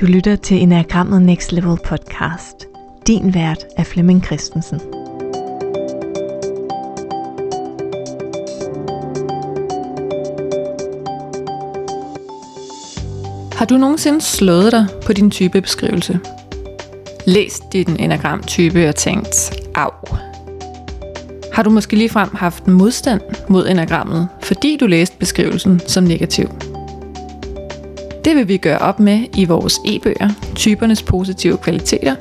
Du lytter til Enagrammet Next Level podcast. Din vært er Flemming Christensen. Har du nogensinde slået dig på din typebeskrivelse? Læst din enagramtype og tænkt, af. Har du måske ligefrem haft modstand mod enagrammet, fordi du læste beskrivelsen som negativ? Det vil vi gøre op med i vores e-bøger, typernes positive kvaliteter.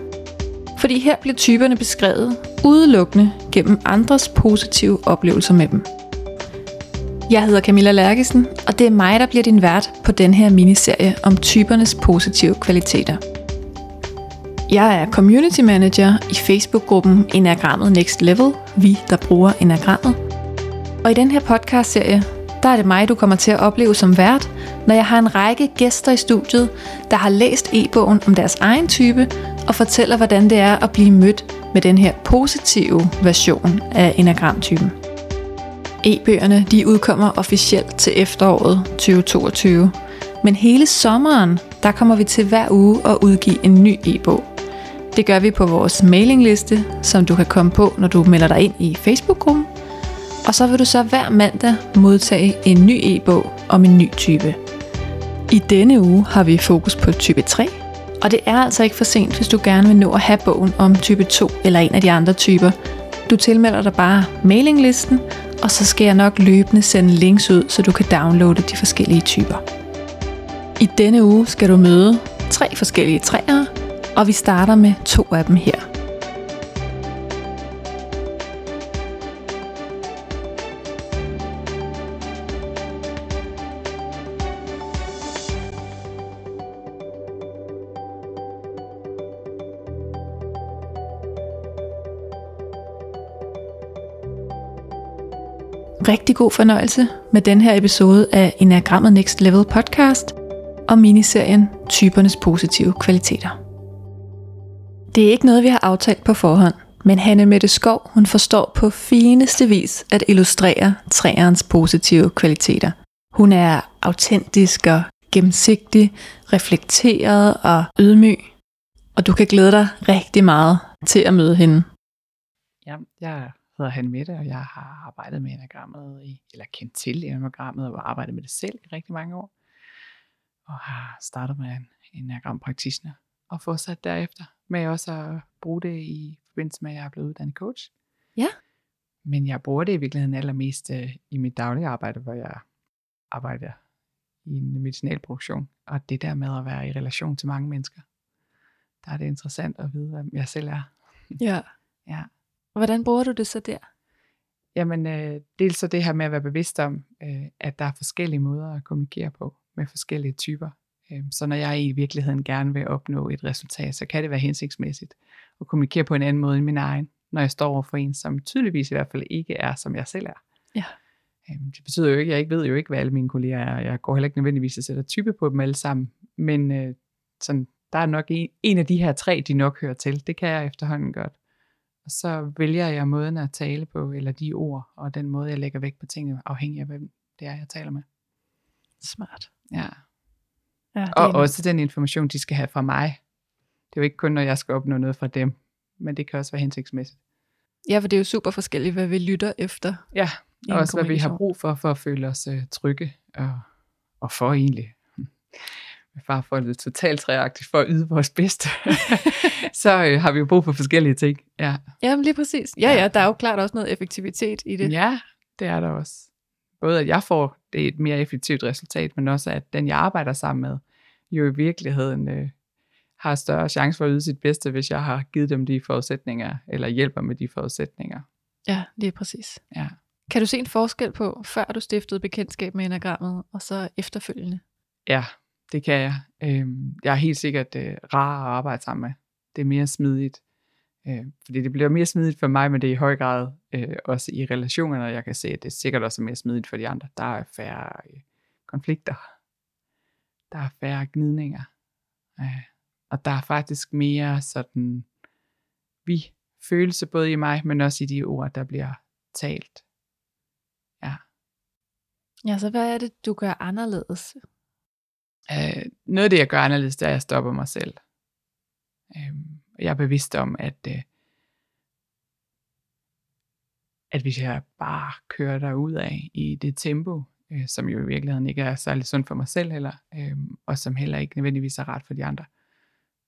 Fordi her bliver typerne beskrevet udelukkende gennem andres positive oplevelser med dem. Jeg hedder Camilla Lærkesen, og det er mig, der bliver din vært på den her miniserie om typernes positive kvaliteter. Jeg er community manager i Facebook-gruppen Enagrammet Next Level, vi der bruger Enagrammet. Og i den her podcast-serie, der er det mig, du kommer til at opleve som vært, når jeg har en række gæster i studiet, der har læst e-bogen om deres egen type og fortæller, hvordan det er at blive mødt med den her positive version af enagramtypen. E-bøgerne de udkommer officielt til efteråret 2022, men hele sommeren, der kommer vi til hver uge at udgive en ny e-bog. Det gør vi på vores mailingliste, som du kan komme på, når du melder dig ind i Facebook-gruppen. Og så vil du så hver mandag modtage en ny e-bog om en ny type. I denne uge har vi fokus på type 3, og det er altså ikke for sent, hvis du gerne vil nå at have bogen om type 2 eller en af de andre typer. Du tilmelder dig bare mailinglisten, og så skal jeg nok løbende sende links ud, så du kan downloade de forskellige typer. I denne uge skal du møde tre forskellige træer, og vi starter med to af dem her. Rigtig god fornøjelse med den her episode af Enagrammet Next Level podcast og miniserien Typernes positive kvaliteter. Det er ikke noget, vi har aftalt på forhånd, men Hanne Mette Skov hun forstår på fineste vis at illustrere træerens positive kvaliteter. Hun er autentisk og gennemsigtig, reflekteret og ydmyg, og du kan glæde dig rigtig meget til at møde hende. Ja, jeg hedder Hanne Mette, og jeg har arbejdet med enagrammet, i, eller kendt til enagrammet, og arbejdet med det selv i rigtig mange år. Og har startet med en enagram praktisner og fortsat derefter med også at bruge det i forbindelse med, at jeg er blevet uddannet coach. Ja. Men jeg bruger det i virkeligheden allermest øh, i mit daglige arbejde, hvor jeg arbejder i en medicinalproduktion. Og det der med at være i relation til mange mennesker, der er det interessant at vide, hvem jeg selv er. Ja. ja. Hvordan bruger du det så der? Jamen, øh, dels så det her med at være bevidst om, øh, at der er forskellige måder at kommunikere på med forskellige typer. Øh, så når jeg i virkeligheden gerne vil opnå et resultat, så kan det være hensigtsmæssigt at kommunikere på en anden måde end min egen, når jeg står over for en, som tydeligvis i hvert fald ikke er, som jeg selv er. Ja. Øh, det betyder jo ikke, jeg ikke ved jo ikke, hvad alle mine kolleger er. Jeg går heller ikke nødvendigvis at sætte type på dem alle sammen, men øh, sådan, der er nok en, en af de her tre, de nok hører til. Det kan jeg efterhånden godt. Og så vælger jeg måden at tale på, eller de ord, og den måde, jeg lægger vægt på tingene, afhængig af, hvem det er, jeg taler med. Smart. Ja. ja og en... også den information, de skal have fra mig. Det er jo ikke kun, når jeg skal opnå noget fra dem, men det kan også være hensigtsmæssigt. Ja, for det er jo super forskelligt, hvad vi lytter efter. Ja, og også hvad vi har brug for, for at føle os uh, trygge, og, og for egentlig far for det totalt træagtigt for at yde vores bedste, så øh, har vi jo brug for forskellige ting. Ja. Jamen lige præcis. Ja, ja, der er jo klart også noget effektivitet i det. Ja, det er der også. Både at jeg får det et mere effektivt resultat, men også at den, jeg arbejder sammen med, jo i virkeligheden øh, har større chance for at yde sit bedste, hvis jeg har givet dem de forudsætninger, eller hjælper med de forudsætninger. Ja, lige præcis. Ja. Kan du se en forskel på, før du stiftede bekendtskab med enagrammet, og så efterfølgende? Ja, det kan jeg. Øh, jeg er helt sikkert øh, rar at arbejde sammen med. Det er mere smidigt. Øh, fordi det bliver mere smidigt for mig, men det er i høj grad øh, også i relationerne, jeg kan se, at det sikkert også mere smidigt for de andre. Der er færre øh, konflikter. Der er færre gnidninger. Øh, og der er faktisk mere sådan vi følelse både i mig, men også i de ord, der bliver talt. Ja. Ja, så hvad er det, du gør anderledes? Øh, noget af det, jeg gør anderledes, det er, at jeg stopper mig selv. Øhm, jeg er bevidst om, at, øh, at hvis jeg bare kører derud af i det tempo, øh, som jo i virkeligheden ikke er særlig sundt for mig selv heller, øh, og som heller ikke nødvendigvis er ret for de andre,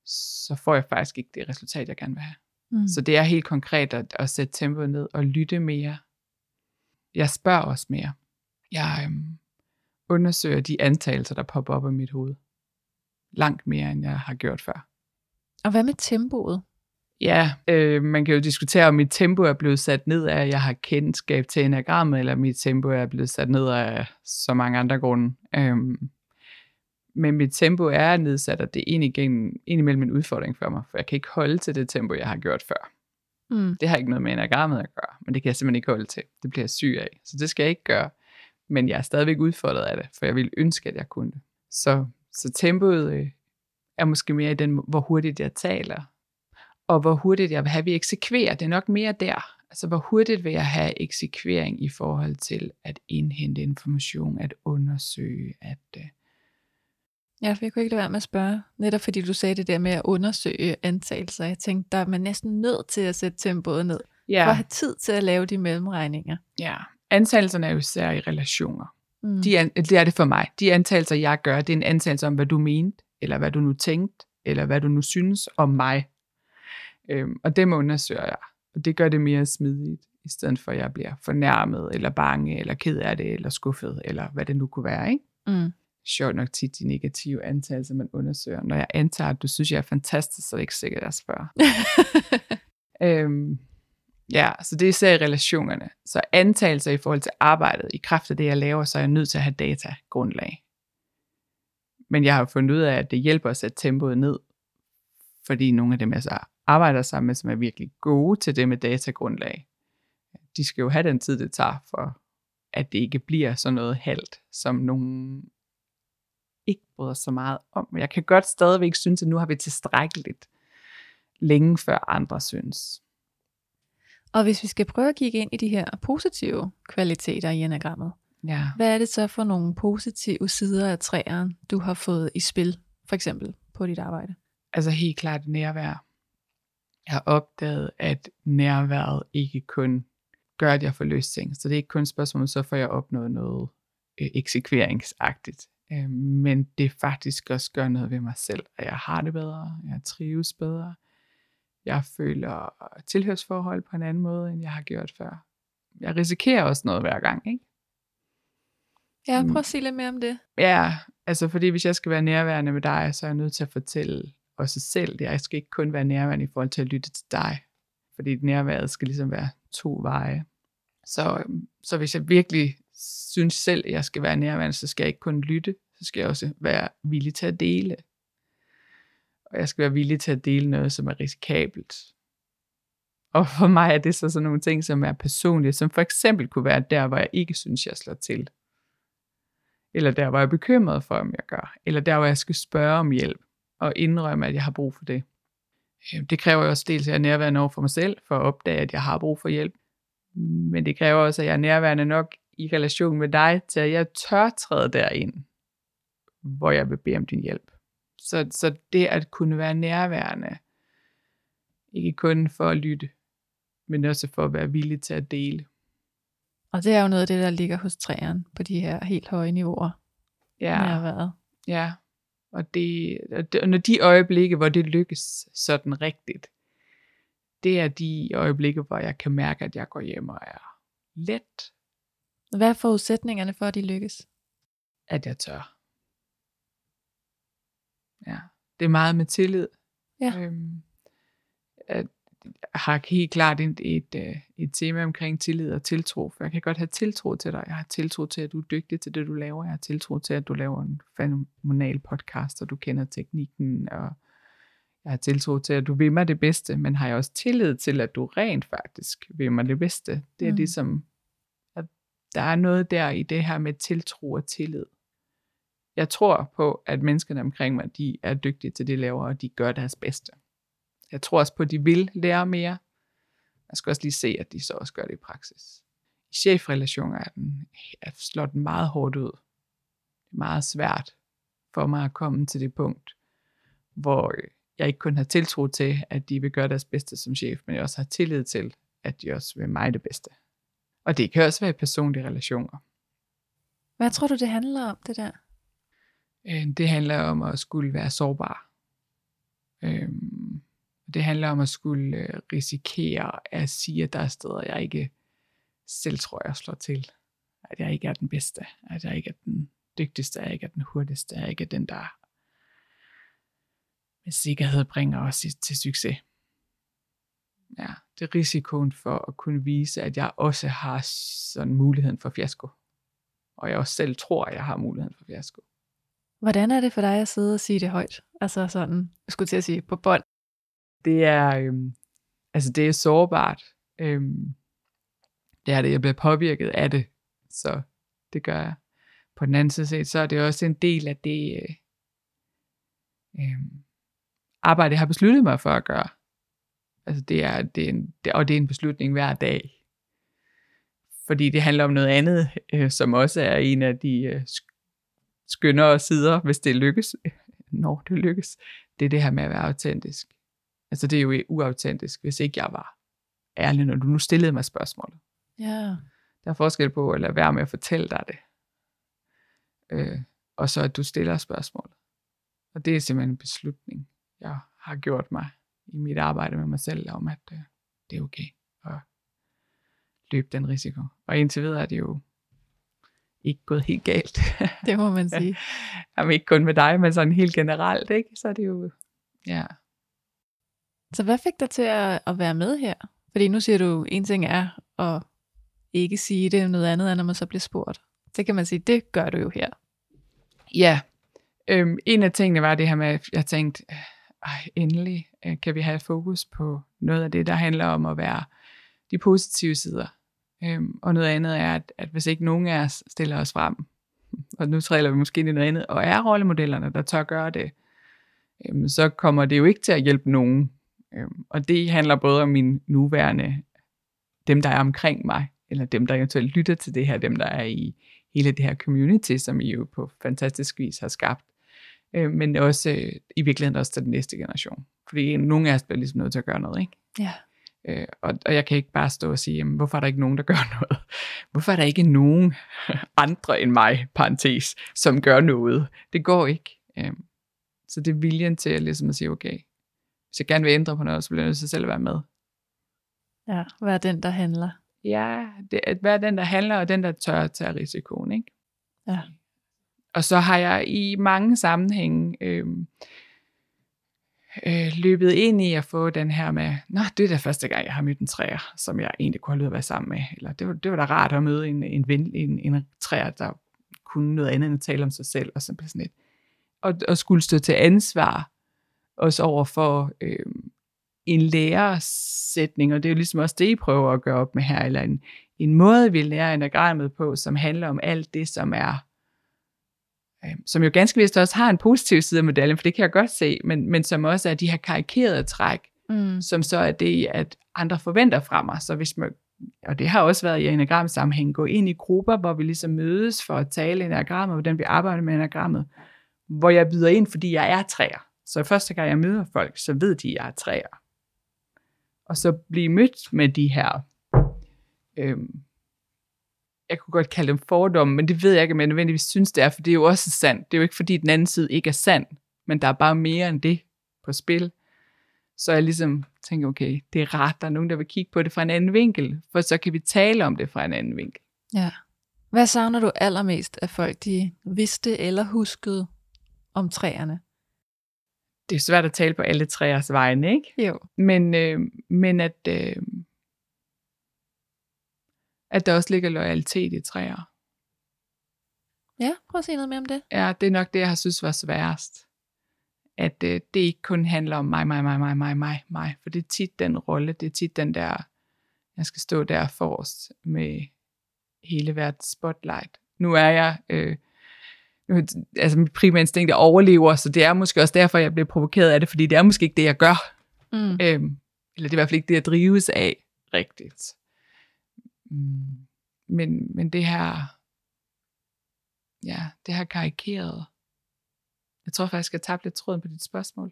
så får jeg faktisk ikke det resultat, jeg gerne vil have. Mm. Så det er helt konkret at, at sætte tempoet ned og lytte mere. Jeg spørger også mere. Jeg øhm, undersøger de antagelser, der popper op i mit hoved. Langt mere, end jeg har gjort før. Og hvad med tempoet? Ja, øh, man kan jo diskutere, om mit tempo er blevet sat ned af, at jeg har kendskab til enagrammet, eller mit tempo er blevet sat ned af så mange andre grunde. Øhm, men mit tempo er nedsat, og det er egentlig imellem en udfordring for mig, for jeg kan ikke holde til det tempo, jeg har gjort før. Mm. Det har ikke noget med enagrammet at gøre, men det kan jeg simpelthen ikke holde til. Det bliver jeg syg af, så det skal jeg ikke gøre. Men jeg er stadigvæk udfordret af det, for jeg vil ønske, at jeg kunne det. Så, så tempoet øh, er måske mere i den, hvor hurtigt jeg taler, og hvor hurtigt jeg vil have, at vi eksekverer. Det er nok mere der. Altså, hvor hurtigt vil jeg have eksekvering i forhold til at indhente information, at undersøge, at... Uh... Ja, for jeg kunne ikke lade være med at spørge, netop fordi du sagde det der med at undersøge antagelser. Jeg tænkte, der er man næsten nødt til at sætte tempoet ned, ja. for at have tid til at lave de mellemregninger. Ja, antagelserne er jo især i relationer. Mm. De er, det er det for mig. De antagelser, jeg gør, det er en antagelse om, hvad du mente, eller hvad du nu tænkte, eller hvad du nu synes om mig. Øhm, og dem undersøger jeg. Og det gør det mere smidigt, i stedet for at jeg bliver fornærmet, eller bange, eller ked af det, eller skuffet, eller hvad det nu kunne være. Ikke? Mm. Sjovt nok tit de negative antagelser, man undersøger. Når jeg antager, at du synes, jeg er fantastisk, så er det ikke sikkert, at jeg spørger. øhm, ja, så det er især i relationerne. Så antagelser i forhold til arbejdet, i kraft af det, jeg laver, så er jeg nødt til at have datagrundlag. Men jeg har fundet ud af, at det hjælper at sætte tempoet ned, fordi nogle af dem, jeg så arbejder sammen med, som er virkelig gode til det med datagrundlag, de skal jo have den tid, det tager for, at det ikke bliver sådan noget halvt, som nogen ikke bryder så meget om. Jeg kan godt stadigvæk synes, at nu har vi tilstrækkeligt længe før andre synes. Og hvis vi skal prøve at kigge ind i de her positive kvaliteter i enagrammet, ja. hvad er det så for nogle positive sider af træeren, du har fået i spil, for eksempel på dit arbejde? Altså helt klart nærvær. Jeg har opdaget, at nærværet ikke kun gør, at jeg får løst ting. Så det er ikke kun et spørgsmål, så får jeg opnået noget øh, eksekveringsagtigt. Øh, men det faktisk også gør noget ved mig selv, at jeg har det bedre, jeg trives bedre, jeg føler tilhørsforhold på en anden måde, end jeg har gjort før. Jeg risikerer også noget hver gang, ikke? Ja, prøv at sige lidt mere om det. Ja, altså fordi hvis jeg skal være nærværende med dig, så er jeg nødt til at fortælle også selv. Jeg skal ikke kun være nærværende i forhold til at lytte til dig. Fordi nærværet skal ligesom være to veje. Så, øhm, så hvis jeg virkelig synes selv, at jeg skal være nærværende, så skal jeg ikke kun lytte, så skal jeg også være villig til at dele. Og jeg skal være villig til at dele noget, som er risikabelt. Og for mig er det så sådan nogle ting, som er personlige, som for eksempel kunne være der, hvor jeg ikke synes, jeg slår til. Eller der, hvor jeg er bekymret for, om jeg gør. Eller der, hvor jeg skal spørge om hjælp og indrømme, at jeg har brug for det. Øhm, det kræver jo også dels, at jeg er nærværende over for mig selv, for at opdage, at jeg har brug for hjælp. Men det kræver også, at jeg er nærværende nok i relation med dig, til at jeg tør træde derind, hvor jeg vil bede om din hjælp. Så, så det at kunne være nærværende, ikke kun for at lytte, men også for at være villig til at dele. Og det er jo noget af det, der ligger hos træerne på de her helt høje niveauer. Ja. Nærværet. Ja. Og, det, og når de øjeblikke, hvor det lykkes sådan rigtigt, det er de øjeblikke, hvor jeg kan mærke, at jeg går hjem og er let. Hvad er forudsætningerne for, at de lykkes? At jeg tør. Ja, det er meget med tillid. Ja. Øhm, at har helt klart et, et, øh, et tema omkring tillid og tiltro, for jeg kan godt have tiltro til dig. Jeg har tiltro til, at du er dygtig til det, du laver. Jeg har tiltro til, at du laver en fenomenal podcast, og du kender teknikken, og jeg har tiltro til, at du vil mig det bedste, men har jeg også tillid til, at du rent faktisk vil mig det bedste. Det er mm. ligesom, at der er noget der i det her med tiltro og tillid. Jeg tror på, at menneskerne omkring mig, de er dygtige til det, de laver, og de gør deres bedste. Jeg tror også på, at de vil lære mere. Jeg skal også lige se, at de så også gør det i praksis. I chefrelationer er den, er slår den meget hårdt ud. Det er meget svært for mig at komme til det punkt, hvor øh, jeg ikke kun har tiltro til, at de vil gøre deres bedste som chef, men jeg også har tillid til, at de også vil mig det bedste. Og det kan også være i personlige relationer. Hvad tror du, det handler om, det der? Øh, Det handler om at skulle være sårbar. Øhm, Det handler om at skulle øh, risikere at sige, at der er steder, jeg ikke selv tror, jeg slår til. At jeg ikke er den bedste. At jeg ikke er den dygtigste. At jeg ikke er den hurtigste. At jeg ikke er den, der med sikkerhed bringer os til succes. Ja, det er risikoen for at kunne vise, at jeg også har sådan muligheden for fiasko. Og jeg også selv tror, at jeg har muligheden for fiasko. Hvordan er det for dig at sidde og sige det højt? Altså sådan, jeg skulle til at sige på bånd. det er, øhm, altså det er sårbart. Øhm, det er det, jeg bliver påvirket af det, så det gør jeg. På den anden side, set, så er det også en del af det øh, øh, arbejde, jeg har besluttet mig for at gøre. Altså det er, det er en, det, og det er en beslutning hver dag. Fordi det handler om noget andet, øh, som også er en af de øh, skønnere sider, hvis det lykkes. Når det lykkes. Det er det her med at være autentisk. Altså det er jo uautentisk, hvis ikke jeg var ærlig, når du nu stillede mig spørgsmålet. Ja. Der er forskel på at lade være med at fortælle dig det. Øh, og så at du stiller spørgsmålet. Og det er simpelthen en beslutning, jeg har gjort mig i mit arbejde med mig selv, om at øh, det er okay at løbe den risiko. Og indtil videre er det jo ikke gået helt galt. Det må man sige. Jamen ikke kun med dig, men sådan helt generelt, ikke? Så er det jo, ja. Så hvad fik dig til at, at være med her? Fordi nu siger du, en ting er at ikke sige det, noget andet er, når man så bliver spurgt. Så kan man sige, det gør du jo her. Ja, øhm, en af tingene var det her med, at jeg tænkte, øh, endelig øh, kan vi have fokus på noget af det, der handler om at være de positive sider. Øhm, og noget andet er, at, at hvis ikke nogen af os stiller os frem, og nu træler vi måske ind i noget andet, og er rollemodellerne, der tør gøre det, øhm, så kommer det jo ikke til at hjælpe nogen. Øhm, og det handler både om min nuværende, dem der er omkring mig, eller dem der eventuelt lytter til det her, dem der er i hele det her community, som I jo på fantastisk vis har skabt, øh, men også øh, i virkeligheden også til den næste generation. Fordi nogle af os bliver ligesom nødt til at gøre noget, ikke? Ja. Øh, og, og jeg kan ikke bare stå og sige, jamen, hvorfor er der ikke nogen, der gør noget? Hvorfor er der ikke nogen andre end mig, parentes, som gør noget? Det går ikke. Øh, så det er viljen til at, ligesom at sige, okay, hvis jeg gerne vil ændre på noget, så bliver jeg nødt til selv at være med. Ja, hvad er den, der handler? Ja, det, at være den, der handler, og den, der tør at tage risikoen, ikke? Ja. Og så har jeg i mange sammenhænge øh, øh, løbet ind i at få den her med, nå, det er da første gang, jeg har mødt en træer, som jeg egentlig kunne have lyst at være sammen med. Eller det var, det var da rart at møde en, en, ven, en, en træer, der kunne noget andet end at tale om sig selv, og simpelthen sådan lidt. Og, og skulle stå til ansvar, også over for øh, en lærersætning, og det er jo ligesom også det, I prøver at gøre op med her, eller en, en måde, vi lærer enagrammet på, som handler om alt det, som er øh, som jo ganske vist også har en positiv side af medaljen, for det kan jeg godt se, men, men som også er de her karikerede træk, Mm. som så er det, at andre forventer fra mig. Så hvis man, og det har også været i enagram sammenhæng, gå ind i grupper, hvor vi ligesom mødes for at tale enagrammet, hvordan vi arbejder med enagrammet, hvor jeg byder ind, fordi jeg er træer. Så første gang jeg møder folk, så ved de, at jeg er træer. Og så blive mødt med de her, øhm, jeg kunne godt kalde dem fordomme, men det ved jeg ikke, om jeg nødvendigvis synes, det er, for det er jo også sandt. Det er jo ikke, fordi den anden side ikke er sand, men der er bare mere end det på spil. Så jeg ligesom tænker, okay, det er rart, der er nogen, der vil kigge på det fra en anden vinkel, for så kan vi tale om det fra en anden vinkel. Ja. Hvad savner du allermest, at folk de vidste eller huskede om træerne? Det er svært at tale på alle træers vegne, ikke? Jo. Men, øh, men at, øh, at der også ligger loyalitet i træer. Ja, prøv at sige noget mere om det. Ja, det er nok det, jeg har synes var sværest. At øh, det ikke kun handler om mig, mig, mig, mig, mig, mig, mig. For det er tit den rolle, det er tit den der, jeg skal stå der forrest med hele verdens spotlight. Nu er jeg, øh, nu, altså mit primære instinkt er overlever, så det er måske også derfor, jeg bliver provokeret af det, fordi det er måske ikke det, jeg gør. Mm. Øhm, eller det er i hvert fald ikke det, jeg drives af rigtigt. Mm, men, men det her, ja, det her karikeret, Jeg tror faktisk, jeg tabte lidt tråden på dit spørgsmål.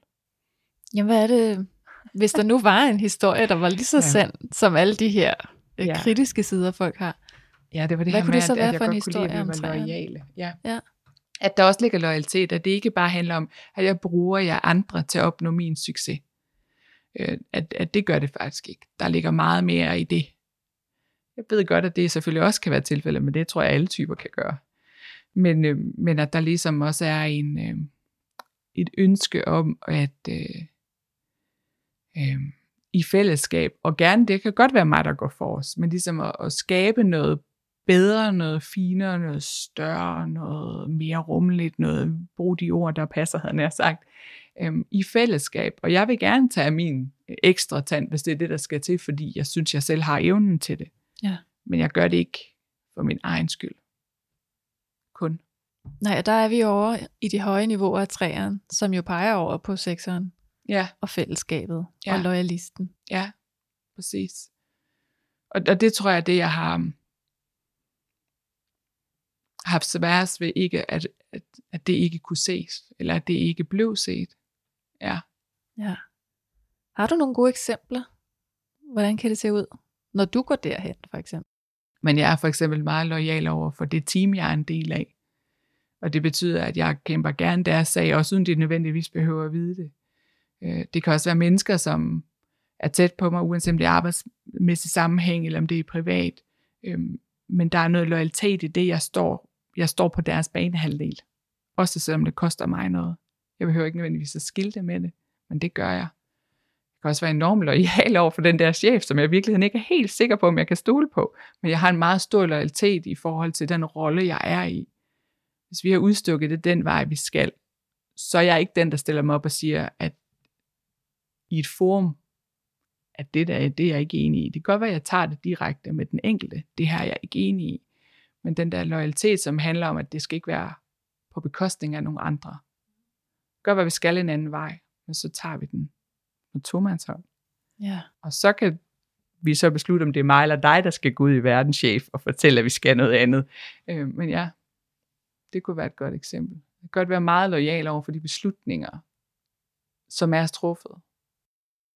Jamen, hvad er det, hvis der nu var en historie, der var lige så Ja. sand, som alle de her ja. Ja. kritiske sider, folk har? Ja, det var det Hvad her med, det så at, være at jeg for en godt kunne lide, at vi var loyale. Ja. Ja. At der også ligger loyalitet, at det ikke bare handler om, at jeg bruger jer andre til at opnå min succes. Øh, At, at det gør det faktisk ikke. Der ligger meget mere i det. Jeg ved godt, at det selvfølgelig også kan være tilfældet, men det tror jeg, alle typer kan gøre. Men, øh, men at der ligesom også er en, øh, et ønske om, at øh, øh, i fællesskab, og gerne, det kan godt være mig, der går for os, men ligesom at, at skabe noget bedre, noget finere, noget større, noget mere rummeligt, noget, brug de ord, der passer, havde jeg sagt, øhm, i fællesskab. Og jeg vil gerne tage min øh, ekstra tand, hvis det er det, der skal til, fordi jeg synes, jeg selv har evnen til det. Ja. Men jeg gør det ikke for min egen skyld. Kun. Nej, der er vi over i de høje niveauer af træerne, som jo peger over på sekseren Ja, og fællesskabet Ja. og loyalisten. ja, præcis. Og, og det tror jeg, det jeg har haft sværest ved ikke, at, at, at det ikke kunne ses, eller at det ikke blev set. Ja. Ja. Har du nogle gode eksempler? Hvordan kan det se ud, når du går derhen, for eksempel? Men jeg er for eksempel meget lojal over for det team, jeg er en del af. Og det betyder, at jeg kæmper gerne deres sag, også uden de nødvendigvis behøver at vide det. Øh, det kan også være mennesker, som er tæt på mig, uanset om det er arbejdsmæssig sammenhæng, eller om det er privat. Øhm, men der er noget loyalitet i det, jeg står, jeg står på deres banehalvdel. Også selvom det koster mig noget. Jeg behøver ikke nødvendigvis at skilte med det, men det gør jeg. Jeg kan også være enormt lojal over for den der chef, som jeg i virkeligheden ikke er helt sikker på, om jeg kan stole på. Men jeg har en meget stor loyalitet i forhold til den rolle, jeg er i. Hvis vi har udstukket det den vej, vi skal, så er jeg ikke den, der stiller mig op og siger, at i et forum, at det der er, det er jeg ikke enig i. Det kan godt være, at jeg tager det direkte med den enkelte. Det her er jeg ikke enig i. Men den der loyalitet, som handler om, at det skal ikke være på bekostning af nogle andre. Gør, hvad vi skal en anden vej, men så tager vi den med tomandshånd. Ja. Og så kan vi så beslutte, om det er mig eller dig, der skal gå ud i verden, chef, og fortælle, at vi skal noget andet. Øh, men ja, det kunne være et godt eksempel. Det kan godt være meget lojal over for de beslutninger, som er truffet.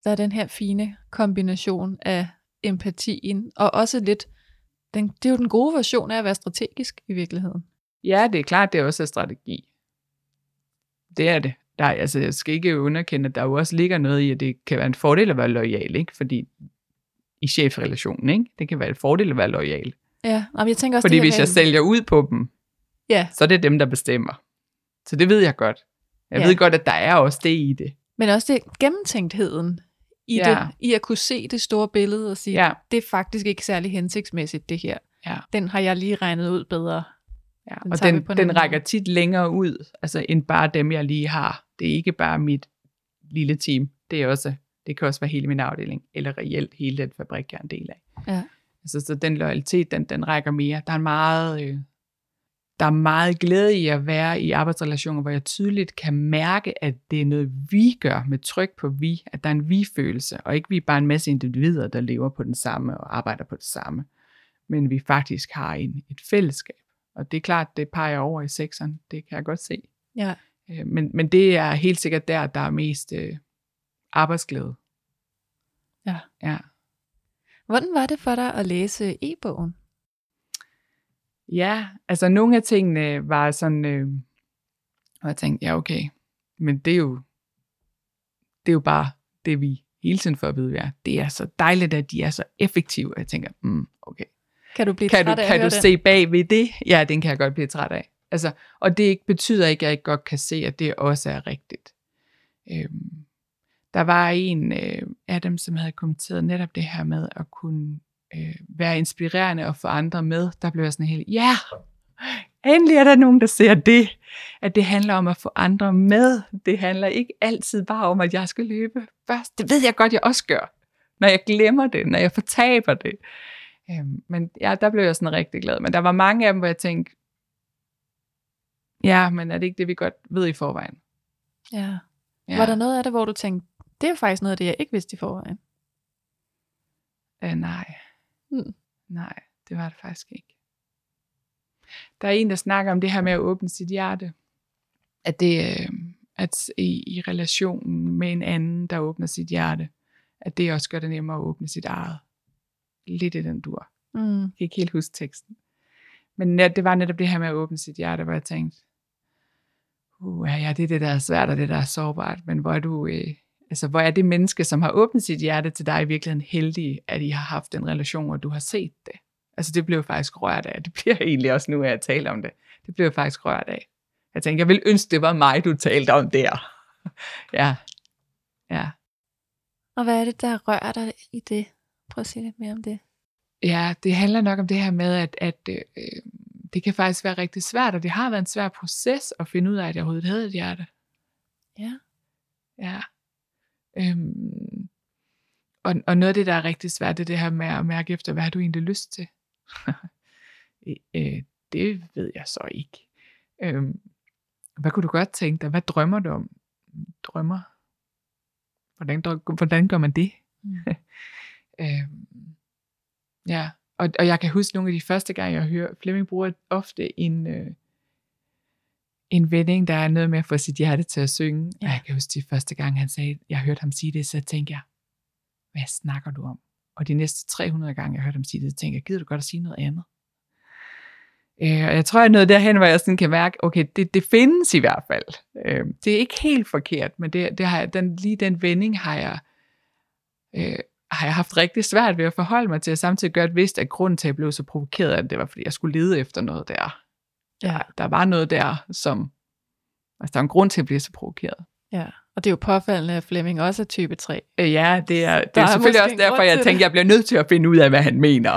Der er den her fine kombination af empatien, og også lidt, den, det er jo den gode version af at være strategisk i virkeligheden. Ja, det er klart, det er også en strategi. Det er det. Der, er- altså, jeg skal ikke underkende, at der jo også ligger noget i, at det kan være en fordel at være lojal, ikke? Fordi i chefrelationen, ikke? Det kan være en fordel at være lojal. Ja, men jeg tænker også, Fordi det hvis jeg med- sælger ud på dem, Ja, så er det dem, der bestemmer. Så det ved jeg godt. Jeg ja. ved godt, at der er også det i det. men også det gennemtænktheden i Ja. det, i at kunne se det store billede og sige, Ja. det er faktisk ikke særlig hensigtsmæssigt det her. Ja. Den har jeg lige regnet ud bedre. Ja, Den og den, den rækker tit længere ud, altså end bare dem, jeg lige har. Det er ikke bare mit lille team. Det er også, det kan også være hele min afdeling, eller reelt hele den fabrik, jeg er en del af. Ja. Altså, så den loyalitet, den, den rækker mere. Der er meget, øh, der er meget glæde i at være i arbejdsrelationer, hvor jeg tydeligt kan mærke, at det er noget, vi gør med tryk på vi, at der er en vi-følelse, og ikke vi er bare en masse individer, der lever på den samme og arbejder på det samme, men vi faktisk har en, et fællesskab. Og det er klart, det peger over i sekseren, det kan jeg godt se. Ja. Øh, Men, men det er helt sikkert der, der er mest øh, arbejdsglæde. Ja. Ja. Hvordan var det for dig at læse e-bogen? Ja, altså nogle af tingene var sådan, øh, og jeg tænkte, ja okay, men det er jo, det er jo bare det, vi hele tiden får at vide, vi er. Det er så dejligt, at de er så effektive. Og jeg tænker, mm, okay. Kan du blive Kan du, træt af at kan du den? se bag ved det? Ja, den kan jeg godt blive træt af. Altså, og det ikke- betyder ikke, at jeg ikke godt kan se, at det også er rigtigt. Øhm, der var en øh, af dem, som havde kommenteret netop det her med at kunne øh, være inspirerende og få andre med. Der blev jeg sådan helt, ja, endelig er der nogen, der ser det. At det handler om at få andre med. Det handler ikke altid bare om, at jeg skal løbe først. Det ved jeg godt, jeg også gør. Når jeg glemmer det, når jeg fortaber det. Øhm, men ja, der blev jeg sådan rigtig glad. Men der var mange af dem, hvor jeg tænkte, ja, men er det ikke det, vi godt ved i forvejen? Ja. Ja. Var der noget af det, hvor du tænkte, det er faktisk noget af det, jeg ikke vidste i forvejen? Øh, nej. Hmm. Nej, det var det faktisk ikke. Der er en, der snakker om det her med at åbne sit hjerte. At det, øh, At i, i relationen med en anden, der åbner sit hjerte, at det også gør det nemmere at åbne sit eget. Lidt i den dur. Mm. Jeg kan ikke helt huske teksten. Men det var netop det her med at åbne sit hjerte, hvor jeg tænkte, uh, ja, det er det, der er svært, og det, der er sårbart, men hvor er du, øh, altså, hvor er det menneske, som har åbnet sit hjerte til dig, i virkeligheden heldig, at I har haft en relation, og du har set det. Altså, det blev faktisk rørt af. Det bliver egentlig også nu, at jeg taler om det. Det blev faktisk rørt af. Jeg tænkte, jeg vil ønske, det var mig, du talte om der. ja. Ja. Og hvad er det, der rører dig i det? Prøv at sige lidt mere om det. Ja, det handler nok om det her med, at, at øh, det kan faktisk være rigtig svært, og det har været en svær proces at finde ud af, at jeg overhovedet havde et hjerte. Ja. Ja. Øhm, og, og noget af det, der er rigtig svært, det er det her med at mærke efter, hvad har du egentlig lyst til? øh, det ved jeg så ikke. Øhm, hvad kunne du godt tænke dig? Hvad drømmer du om? Drømmer? Hvordan, hvordan gør man det? Mm. øhm, ja, og, og jeg kan huske nogle af de første gange, jeg hører, Flemming bruger ofte en, øh, en vending, der er noget med at få sit hjerte til at synge. Ja. Og jeg kan huske de første gange, han sagde, jeg hørte ham sige det, så tænkte jeg, hvad snakker du om? Og de næste 300 gange, jeg hørte ham sige det, tænkte jeg, gider du godt at sige noget andet? Øh, og jeg tror, jeg er nået derhen, hvor jeg sådan kan mærke, okay, det, det findes i hvert fald. Øh, det er ikke helt forkert, men det, det har jeg, den, lige den vending har jeg, øh, har jeg haft rigtig svært ved at forholde mig til, og samtidig godt vidst, at grunden til, at jeg blev så provokeret af det, var, fordi jeg skulle lede efter noget der. Ja. Der var noget der, som, altså der er en grund til at blive så provokeret. ja. Og det er jo påfaldende, at Flemming også er type 3. Øh, Ja, det er, det Der er er selvfølgelig også derfor, jeg tænkte, det. jeg bliver nødt til at finde ud af, hvad han mener.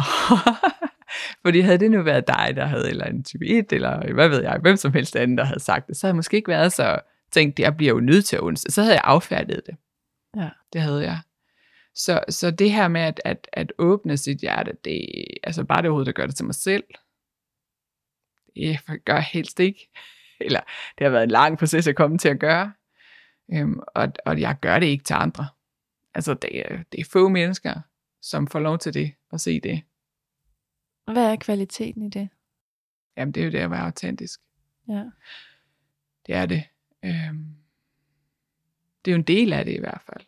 Fordi havde det nu været dig, der havde, eller en type 1, eller hvad ved jeg, hvem som helst anden, der havde sagt det, så havde jeg måske ikke været så tænkt, jeg bliver jo nødt til at undse. Så havde jeg affærdet det. Ja. Det havde jeg. Så, så det her med at, at, at åbne sit hjerte, det altså bare det overhovedet, der gør det til mig selv. Det gør jeg helst ikke. Eller det har været en lang proces at komme til at gøre. Øhm, og, og jeg gør det ikke til andre. Altså det er, det er få mennesker, som får lov til det, at se det. Hvad er kvaliteten i det? Jamen det er jo det at være autentisk. Ja. Det er det. Øhm, det er jo en del af det i hvert fald.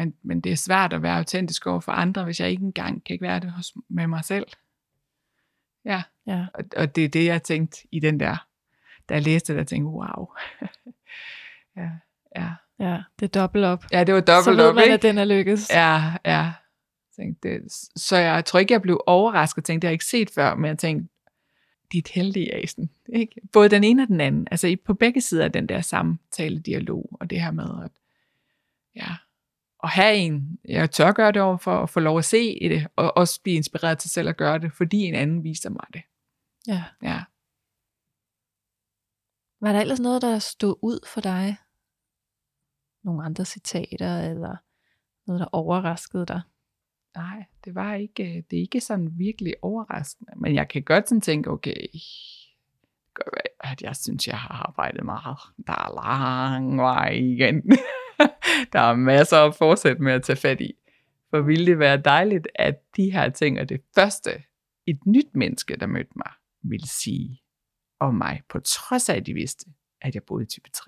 Men, men det er svært at være autentisk over for andre, hvis jeg ikke engang kan ikke være det hos, med mig selv. Ja, Ja. og, og det er det, jeg tænkte i den der, da jeg læste det, der tænkte, wow. ja, ja. Ja, det er dobbelt op. ja, det var Så dobbelt ved op, man, ikke? at den er lykkes. Ja, ja. Tænkte, det, så jeg tror ikke, jeg blev overrasket tænkte, det har jeg ikke set før, men jeg tænkte, dit heldige Asen. Ikke? Både den ene og den anden. Altså på begge sider af den der samtale dialog, og det her med at, ja, at have en, jeg tør gøre det over for at få lov at se i det, og også blive inspireret til selv at gøre det, fordi en anden viser mig det. ja. Ja. Var der ellers noget, der stod ud for dig? Nogle andre citater, eller noget, der overraskede dig? Nej, det var ikke, øh, det er ikke sådan virkelig overraskende, men jeg kan godt sådan tænke, okay, at jeg synes, jeg har arbejdet meget. Der er lang vej igen. der er masser at fortsætte med at tage fat i. For ville det være dejligt, at de her ting er det første, et nyt menneske, der mødte mig, ville sige om mig, på trods af, at de vidste, at jeg boede i type 3.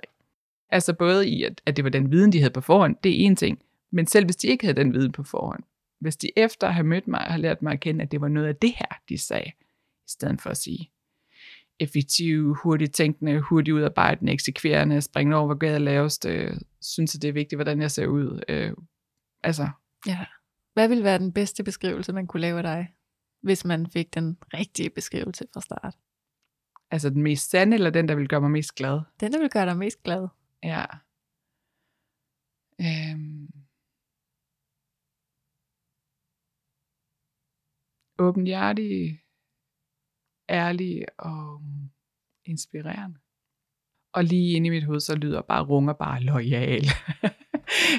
Altså både i, at, at det var den viden, de havde på forhånd, det er en ting, men selv hvis de ikke havde den viden på forhånd, hvis de efter at have mødt mig, har lært mig at kende, at det var noget af det her, de sagde, i stedet for at sige, effektiv, hurtigt tænkende, hurtigt udarbejdende, eksekverende, springende over, hvor gaden er lavest, øh, synes, at det er vigtigt, hvordan jeg ser ud. Øh, altså, Ja. Hvad ville være den bedste beskrivelse, man kunne lave af dig, hvis man fik den rigtige beskrivelse fra start? altså den mest sande, eller den, der vil gøre mig mest glad. Den, der vil gøre dig mest glad. Ja. Øhm. Åbenhjertig, ærlig og inspirerende. Og lige inde i mit hoved, så lyder bare runger bare lojal.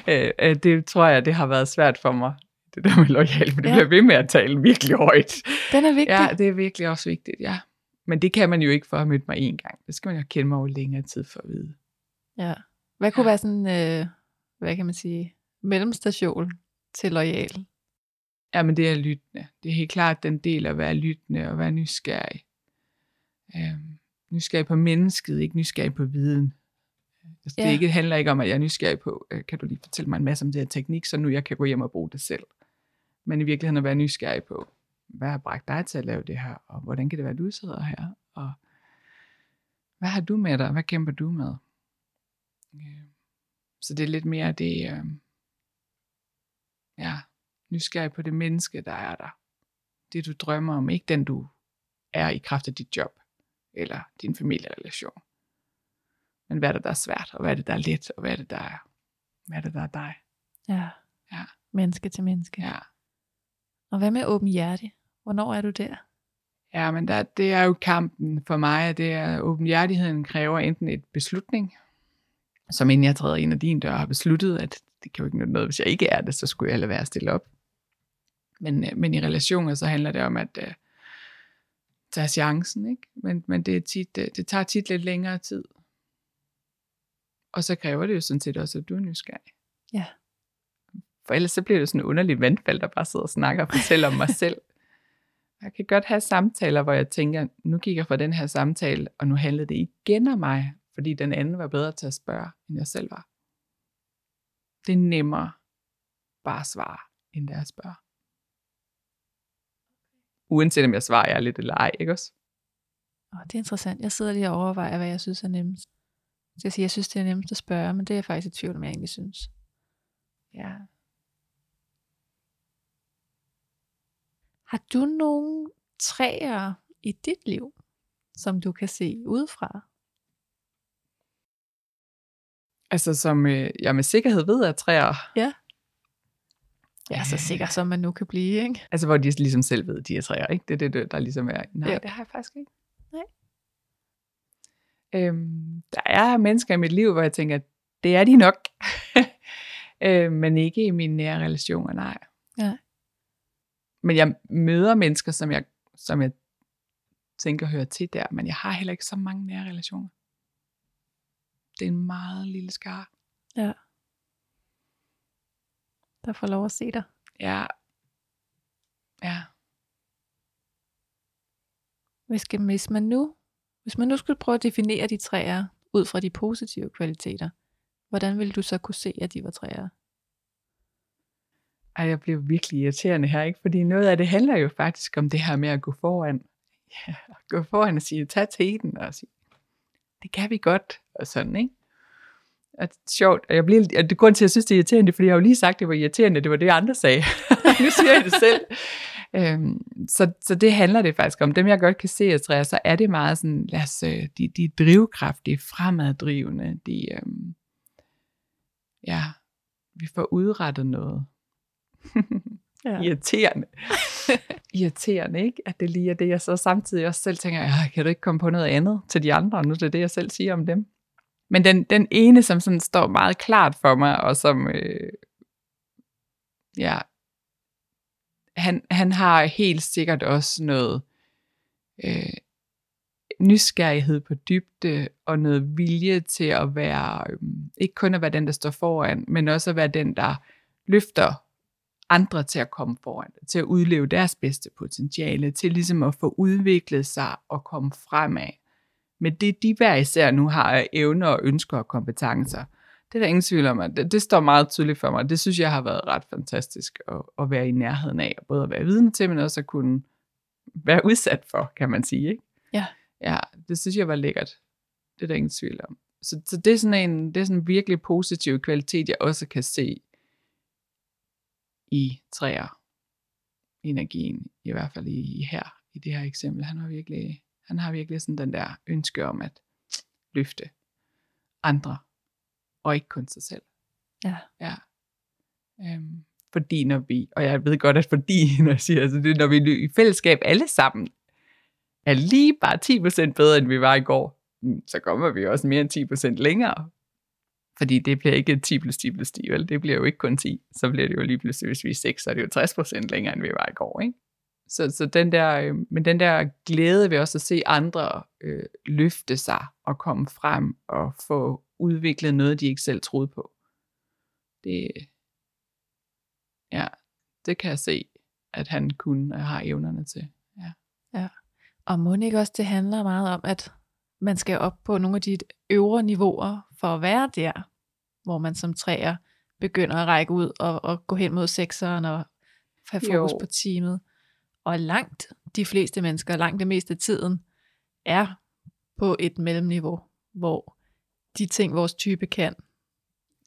Øh, øh, det tror jeg, det har været svært for mig. Det der med lojal, for det Ja. bliver ved med at tale virkelig højt. Den er vigtig. Ja, det er virkelig også vigtigt, ja. Men det kan man jo ikke for at mødt mig en gang. Det skal man jo kende mig over længere tid for at vide. ja. Hvad kunne Ja. være sådan, øh, hvad kan man sige, mellemstation til lojal? Ja, men det er lyttende. Det er helt klart den del at være lyttende og være nysgerrig. Øhm, nysgerrig på mennesket, ikke nysgerrig på viden. Altså, Ja. Det ikke, handler ikke om, at jeg er nysgerrig på, øh, kan du lige fortælle mig en masse om det her teknik, så nu jeg kan gå hjem og bruge det selv. Men i virkeligheden at være nysgerrig på, hvad har bragt dig til at lave det her, og hvordan kan det være, at du sidder her, og hvad har du med dig, hvad kæmper du med? Øh, Så det er lidt mere det, øh, ja, nysgerrig på det menneske, der er der. Det du drømmer om, ikke den du er i kraft af dit job, eller din familierelation. Men hvad er det, der er svært, og hvad er det, der er let, og hvad er det, der er, hvad er det, der er dig? Ja. Ja. Menneske til menneske. Ja. Og hvad med åben hjerte? Hvornår er du der? Ja, men der, det er jo kampen for mig, at det er åbenhjertigheden kræver enten et beslutning, som inden jeg træder ind ad din dør har besluttet, at det kan jo ikke nytte noget, hvis jeg ikke er det, så skulle jeg lade være stille op. Men, øh, men i relationer, så handler det om at uh, tage chancen, ikke? Men, men det, er tit, uh, det tager tit lidt længere tid. Og så kræver det jo sådan set også, at du er nysgerrig. Ja. For ellers så bliver det sådan en underlig vandfald, der bare sidder og snakker og fortæller om mig selv. Jeg kan godt have samtaler, hvor jeg tænker, nu gik jeg fra den her samtale, og nu handlede det igen om mig, fordi den anden var bedre til at spørge, end jeg selv var. Det er nemmere bare at svare, end det er at spørge. Uanset om jeg svarer ærligt eller ej, ikke også? Åh, det er interessant. Jeg sidder lige og overvejer, hvad jeg synes er nemmest. Så jeg siger, jeg synes, det er nemmest at spørge, men det er jeg faktisk i tvivl om, jeg egentlig synes. Ja. Har du nogle træer i dit liv, som du kan se udefra? Altså som øh, jeg med sikkerhed ved, at træer, Ja, så sikker som man nu kan blive, ikke? altså hvor de ligesom selv ved, de er træer, ikke? Det er det, der ligesom er. Nej, Ja. det har jeg faktisk ikke. Nej. Øhm, der er mennesker i mit liv, hvor jeg tænker, det er de nok. øh, men ikke i mine nære relationer, nej. Ja. Men jeg møder mennesker, som jeg, som jeg tænker hører til der, men jeg har heller ikke så mange nære relationer. Det er en meget lille skare. Ja. Der får lov at se dig. Ja. Ja. Hvis, hvis, man nu, hvis man nu skulle prøve at definere de træer ud fra de positive kvaliteter, hvordan ville du så kunne se, at de var træer? Ej, jeg bliver virkelig irriterende her, ikke? Fordi noget af det handler jo faktisk om det her med at gå foran. Ja, at gå foran og sige, tag teten og sige, det kan vi godt, og sådan, ikke? Og det er sjovt, og jeg bliver, og det grund til, at jeg synes, det er irriterende, fordi jeg har jo lige sagt, at det var irriterende, det var det, andre sagde. nu siger jeg det selv. Øhm, så, så det handler det faktisk om. Dem, jeg godt kan se, Astrea, så er det meget sådan, lad os, øh, de, de er drivkraftige, fremaddrivende, de, øhm, ja, vi får udrettet noget. Ja. irriterende. irriterende, ikke? At det lige er det, jeg så samtidig også selv tænker, kan du ikke komme på noget andet til de andre? Nu er det det, jeg selv siger om dem. Men den, den ene, som sådan står meget klart for mig, og som, øh, ja, han, han har helt sikkert også noget øh, nysgerrighed på dybde, og noget vilje til at være, øh, ikke kun at være den, der står foran, men også at være den, der løfter andre til at komme foran, til at udleve deres bedste potentiale, til ligesom at få udviklet sig og komme fremad. Men det, de hver især nu har af evner og ønsker og kompetencer, det er der ingen tvivl om, at det, det står meget tydeligt for mig. Det synes jeg har været ret fantastisk at, at være i nærheden af, både at være vidne til, men også at kunne være udsat for, kan man sige. Ikke? Ja. Ja, det synes jeg var lækkert. Det er der ingen tvivl om. Så, så det er sådan en det er sådan en virkelig positiv kvalitet, jeg også kan se i træer energien, i hvert fald i, i her, i det her eksempel. Han har virkelig, han har virkelig sådan den der ønske om at løfte andre, og ikke kun sig selv. Ja. Ja. Øhm, fordi når vi, og jeg ved godt, at fordi, når jeg siger, altså det, når vi i fællesskab alle sammen er lige bare 10% bedre, end vi var i går, mm, så kommer vi også mere end 10% længere. Fordi det bliver ikke 10 plus 10 plus 10, vel? Det bliver jo ikke kun 10. Så bliver det jo lige pludselig, hvis vi er 6, så er det jo 60% længere, end vi var i går, ikke? Så, så den der, øh, men den der glæde ved også at se andre øh, løfte sig og komme frem og få udviklet noget, de ikke selv troede på. Det, ja, det kan jeg se, at han kunne og har evnerne til. Ja. Og må ikke også, det handler meget om, at man skal op på nogle af de øvre niveauer for at være der, hvor man som træer begynder at række ud og, og gå hen mod sekseren og have fokus Jo. på teamet. Og langt de fleste mennesker, langt det meste af tiden, er på et mellemniveau, hvor de ting, vores type kan,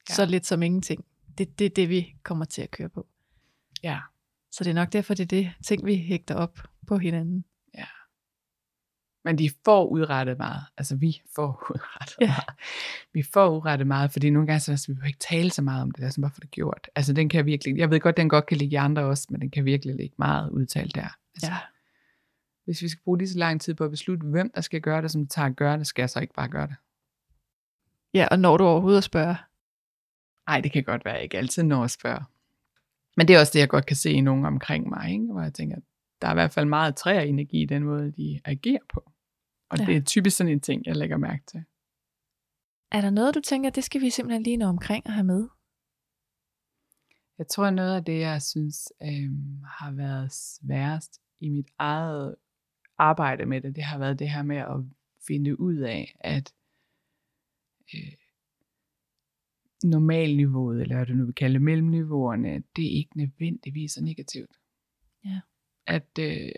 ja. Så lidt som ingenting. Det, det er det, vi kommer til at køre på. Ja. Så det er nok derfor, det er det ting, vi hægter op på hinanden. Men de får udrettet meget. Altså vi får udrettet Ja. meget. Vi får udrettet meget, fordi nogle gange så er vi ikke tale så meget om det, der, som bare få det gjort. Altså den kan virkelig, jeg ved godt, den godt kan ligge i andre også, men den kan virkelig ligge meget udtalt der. Altså, Ja. Hvis vi skal bruge lige så lang tid på at beslutte, hvem der skal gøre det, som det tager at gøre det, skal jeg så ikke bare gøre det. ja, og når du overhovedet at spørge. Nej, det kan godt være, jeg ikke altid når at spørge. Men det er også det, jeg godt kan se i nogen omkring mig, ikke? hvor jeg tænker, der er i hvert fald meget træenergi i den måde, de agerer på. Og Ja. det er typisk sådan en ting, jeg lægger mærke til. Er der noget, du tænker, det skal vi simpelthen lige nå omkring at have med? Jeg tror, noget af det, jeg synes øhm, har været sværest i mit eget arbejde med det, det har været det her med at finde ud af, at øh, normalniveauet, eller hvad du nu vil kalde mellemniveauerne, det er ikke nødvendigvis er negativt. Ja. At, øh,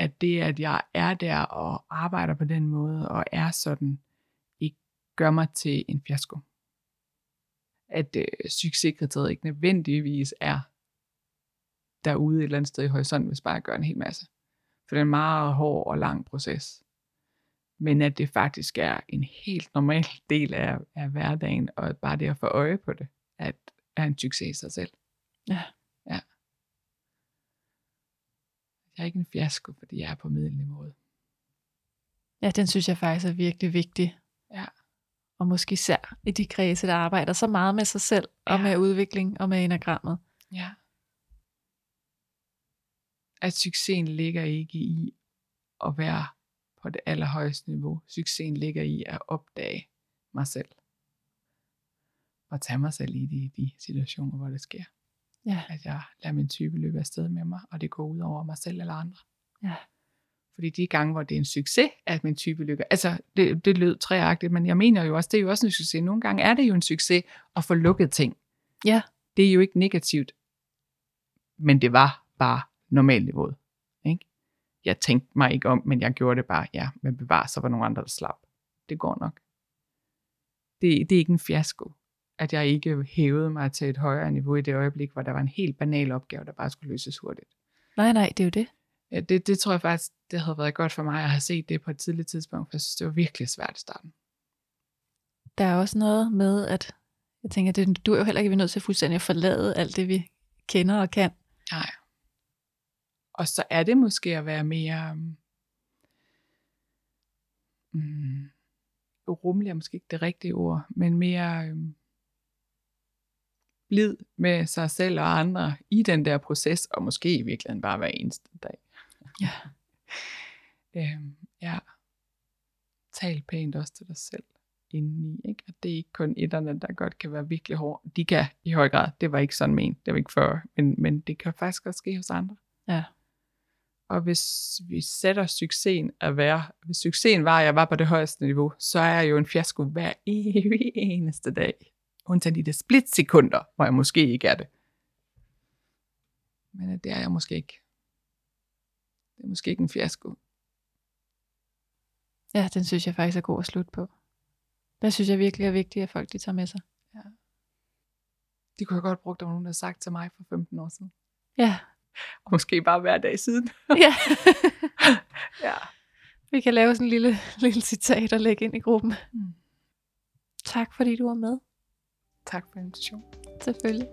at det, at jeg er der og arbejder på den måde, og er sådan, ikke gør mig til en fiasko at øh, succeskriteriet ikke nødvendigvis er derude et eller andet sted i horisonten, hvis bare jeg gør en hel masse. For det er en meget hård og lang proces. Men at det faktisk er en helt normal del af, af hverdagen, og bare det at få øje på det, at er en succes i sig selv. Ja. Ja. Jeg er ikke en fiasko, fordi jeg er på middelniveauet. Ja, den synes jeg faktisk er virkelig vigtig. Ja. Og måske især i de kredse, der arbejder så meget med sig selv, og Ja. med udvikling og med enagrammet. Ja. At succesen ligger ikke i at være på det allerhøjeste niveau. Succesen ligger i at opdage mig selv. Og tage mig selv i de, de situationer, hvor det sker. Ja. At jeg lader min type løbe afsted med mig, og det går ud over mig selv eller andre. Ja. Fordi de gange, hvor det er en succes, at min type lykker, altså det, det lød træagtigt, men jeg mener jo også, det er jo også en succes. Nogle gange er det jo en succes at få lukket ting. Ja. Det er jo ikke negativt, men det var bare normalniveauet. Ikke? Jeg tænkte mig ikke om, men jeg gjorde det bare, ja, men bevar, så var nogle andre, der slap. Det går nok. Det, det er ikke en fiasko, at jeg ikke hævede mig til et højere niveau i det øjeblik, hvor der var en helt banal opgave, der bare skulle løses hurtigt. Nej, nej, det er jo det. Ja, det, det tror jeg faktisk, det havde været godt for mig at have set det på et tidligt tidspunkt, for jeg synes, det var virkelig svært i starten. Der er også noget med, at jeg tænker, det, du er jo heller ikke vi nødt til fuldstændig at forlade alt det, vi kender og kan. Nej. Og så er det måske at være mere mm, rummelig er måske ikke det rigtige ord, men mere øhm, blid med sig selv og andre i den der proces, og måske i virkeligheden bare hver eneste dag. Ja. øhm, ja. Tal pænt også til dig selv indeni, ikke? At det er ikke kun etterne, der godt kan være virkelig hårde. De kan i høj grad, det var ikke sådan ment, det var ikke for, men, men det kan faktisk også ske hos andre. Ja. Og hvis vi sætter succesen at være, hvis succesen var, at jeg var på det højeste niveau, så er jeg jo en fiasko hver evig eneste dag. Undtagen i det splitsekunder, hvor jeg måske ikke er det. Men det er jeg måske ikke. Det er måske ikke en fiasko. Ja, den synes jeg faktisk er god at slutte på. Det synes jeg virkelig er vigtigt, at folk de tager med sig. De kunne jeg godt bruge, der var nogen, der havde sagt til mig for 15 år siden. Ja. Og måske bare hver dag siden. ja. ja. Vi kan lave sådan en lille, lille citat og lægge ind i gruppen. Mm. Tak fordi du var med. Tak for invitationen. Selvfølgelig.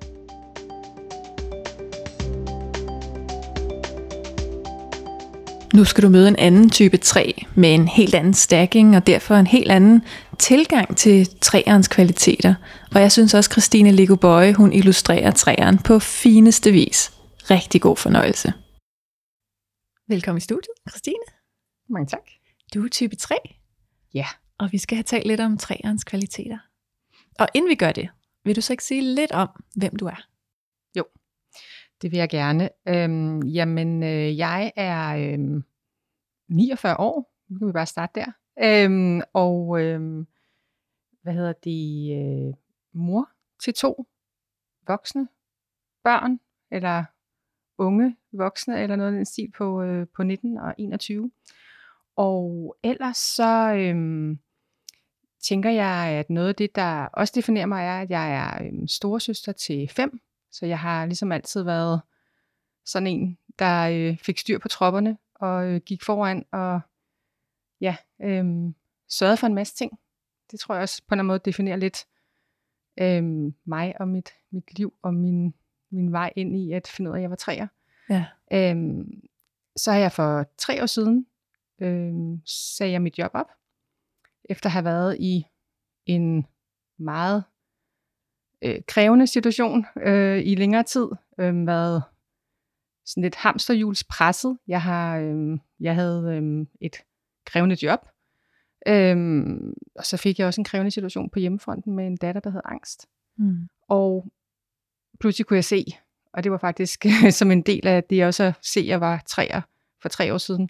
Nu skal du møde en anden type træ med en helt anden stacking og derfor en helt anden tilgang til træernes kvaliteter. Og jeg synes også, Christine Ligobøje, hun illustrerer træeren på fineste vis. Rigtig god fornøjelse. Velkommen i studiet, Christine. Mange tak. Du er type 3. Ja. Og vi skal have talt lidt om træernes kvaliteter. Og inden vi gør det, vil du så ikke sige lidt om, hvem du er? Jo, Det vil jeg gerne. Øhm, jamen, øh, jeg er øhm, 49 år. Nu kan vi bare starte der. Øhm, og øhm, hvad hedder det? Øh, mor til to voksne børn, eller unge voksne, eller noget af den stil på, øh, på 19 og 21. Og ellers så øhm, tænker jeg, at noget af det, der også definerer mig, er, at jeg er øhm, storesøster til fem. Så jeg har ligesom altid været sådan en, der øh, fik styr på tropperne, og øh, gik foran, og ja, øhm, sørgede for en masse ting. Det tror jeg også på en måde definerer lidt øhm, mig og mit, mit liv, og min, min vej ind i at finde ud af, at jeg var træer. Ja. Øhm, så har jeg for tre år siden øhm, sagde jeg mit job op, efter at have været i en meget øh, krævende situation øh, i længere tid, øh, været sådan lidt hamsterhjuls presset. Jeg har, øh, jeg havde øh, et krævende job, øh, og så fik jeg også en krævende situation på hjemmefronten med en datter, der havde angst. Mm. Og pludselig kunne jeg se, og det var faktisk som en del af det, jeg også se, jeg var træer for tre år siden,